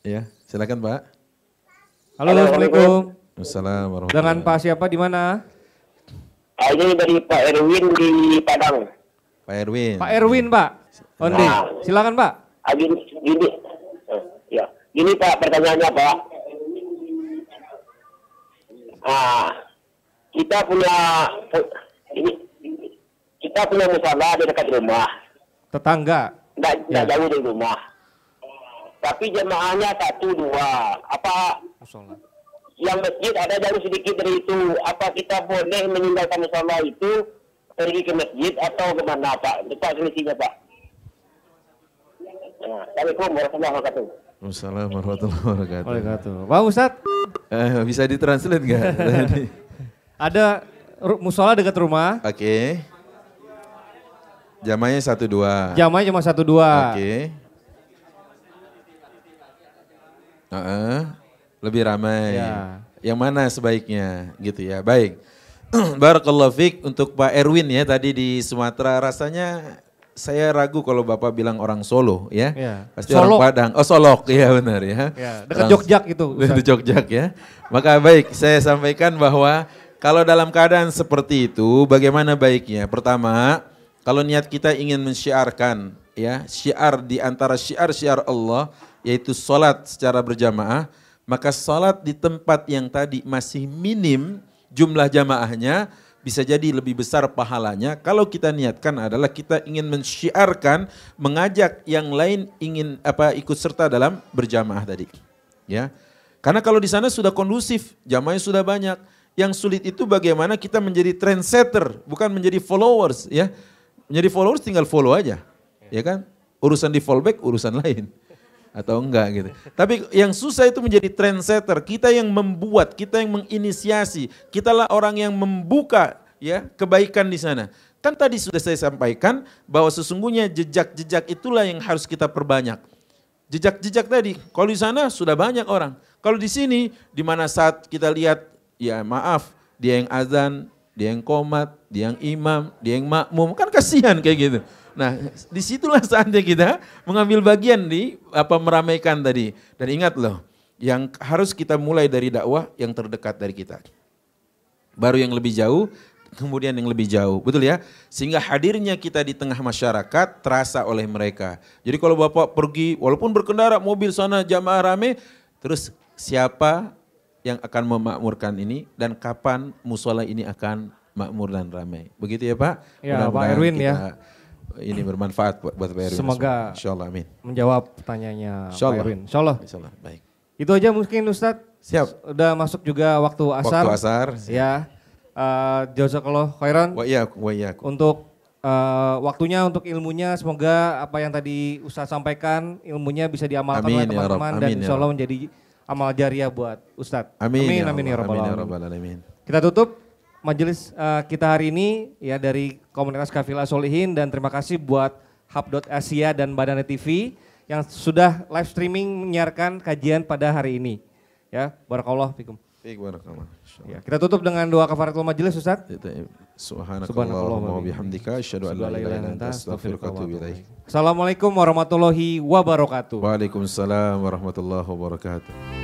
Ya, silakan Pak. Halo, Assalamualaikum. Assalamualaikum Dengan Pak siapa di mana? Ah, Ini dari Pak Erwin di Padang. Pak Erwin. Pak Erwin, Pak. Ondi, Nah. silakan Pak. Ah, gini, eh, gini Pak pertanyaannya Pak. Ah, kita punya pu- ini kita punya musola di dekat rumah, Tetangga. nggak nggak Ya. jauh dari rumah. Tapi jemaahnya satu dua. Apa Musola. yang masjid ada jauh sedikit dari itu? Apa kita boleh meninggalkan musola itu pergi ke masjid atau ke mana Pak? Pak selisihnya Pak. Assalamualaikum warahmatullahi wabarakatuh. Assalamualaikum warahmatullahi wabarakatuh. Waalaikumsalam. Bang Ustadz, Eh, bisa ditranslate nggak? Ada musola dekat rumah, Oke. Jamanya satu dua. jamnya cuma satu dua. Oke. Heeh. Lebih ramai. Ya. Yang mana sebaiknya gitu ya. Baik. Barakallahu fiq untuk Pak Erwin ya tadi di Sumatera rasanya saya ragu kalau Bapak bilang orang Solo ya. Ya. Pasti Solok. orang Padang. Oh Solok ya benar ya. Ya, dekat Orang- Jogjak itu. Di Jogjak ya. Maka baik saya sampaikan bahwa kalau dalam keadaan seperti itu bagaimana baiknya? Pertama, kalau niat kita ingin mensyiarkan ya, syiar di antara syiar-syiar Allah yaitu salat secara berjamaah, maka salat di tempat yang tadi masih minim jumlah jamaahnya bisa jadi lebih besar pahalanya. Kalau kita niatkan adalah kita ingin mensyiarkan mengajak yang lain ingin apa ikut serta dalam berjamaah tadi ya. Karena kalau di sana sudah kondusif jamaahnya sudah banyak. Yang sulit itu bagaimana kita menjadi trendsetter bukan menjadi followers ya. Menjadi followers tinggal follow aja ya kan? Urusan di fallback urusan lain atau enggak gitu. Tapi yang susah itu menjadi trendsetter. Kita yang membuat, kita yang menginisiasi, kitalah orang yang membuka ya kebaikan di sana. Kan tadi sudah saya sampaikan bahwa sesungguhnya jejak-jejak itulah yang harus kita perbanyak. Jejak-jejak tadi, kalau di sana sudah banyak orang. Kalau di sini, di mana saat kita lihat, ya maaf, dia yang azan, dia yang komat, dia yang imam, dia yang makmum, kan kasihan kayak gitu. Nah, di situlah saatnya kita mengambil bagian di apa meramaikan tadi. Dan ingat loh, yang harus kita mulai dari dakwah yang terdekat dari kita. Baru yang lebih jauh, kemudian yang lebih jauh. Betul ya? Sehingga hadirnya kita di tengah masyarakat terasa oleh mereka. Jadi kalau Bapak pergi, walaupun berkendara mobil sana jamaah rame, terus siapa yang akan memakmurkan ini dan kapan musola ini akan makmur dan ramai. Begitu ya Pak? Ya, Pak Erwin kita ya. Ini bermanfaat buat, buat Pak Erwin. Semoga- Insya Allah, amin. Menjawab pertanyaannya Pak Insyaallah. Erwin. Insya Allah. Insya Allah, baik. Itu aja mungkin Ustadz. Siap. Udah masuk juga waktu asar. Waktu asar. Ya. Uh, Jazakallah khairan. Wa iya, wa iya. untuk eh, waktunya untuk ilmunya semoga apa yang tadi Ustadz sampaikan ilmunya bisa diamalkan oleh Amin ya Rabb, teman-teman dan ya insya Allah menjadi amal jariah buat Ustadz. Amin, amin, ya amin ya Allah, amin ya. Rabbal alamin. Kita tutup majelis eh, kita hari ini ya dari komunitas Kafilah Solihin dan terima kasih buat Hub.Asia dan Badan TV yang sudah live streaming menyiarkan kajian pada hari ini. Ya, fikum. Barakallah. Insyaallah. Ya, kita tutup dengan doa kafaratul majelis Ustaz. Subhanakallahumma wa bihamdika asyhadu an la ilaha illa anta astaghfiruka wa atubu ilaik. Assalamualaikum warahmatullahi wabarakatuh. Waalaikumsalam warahmatullahi wabarakatuh.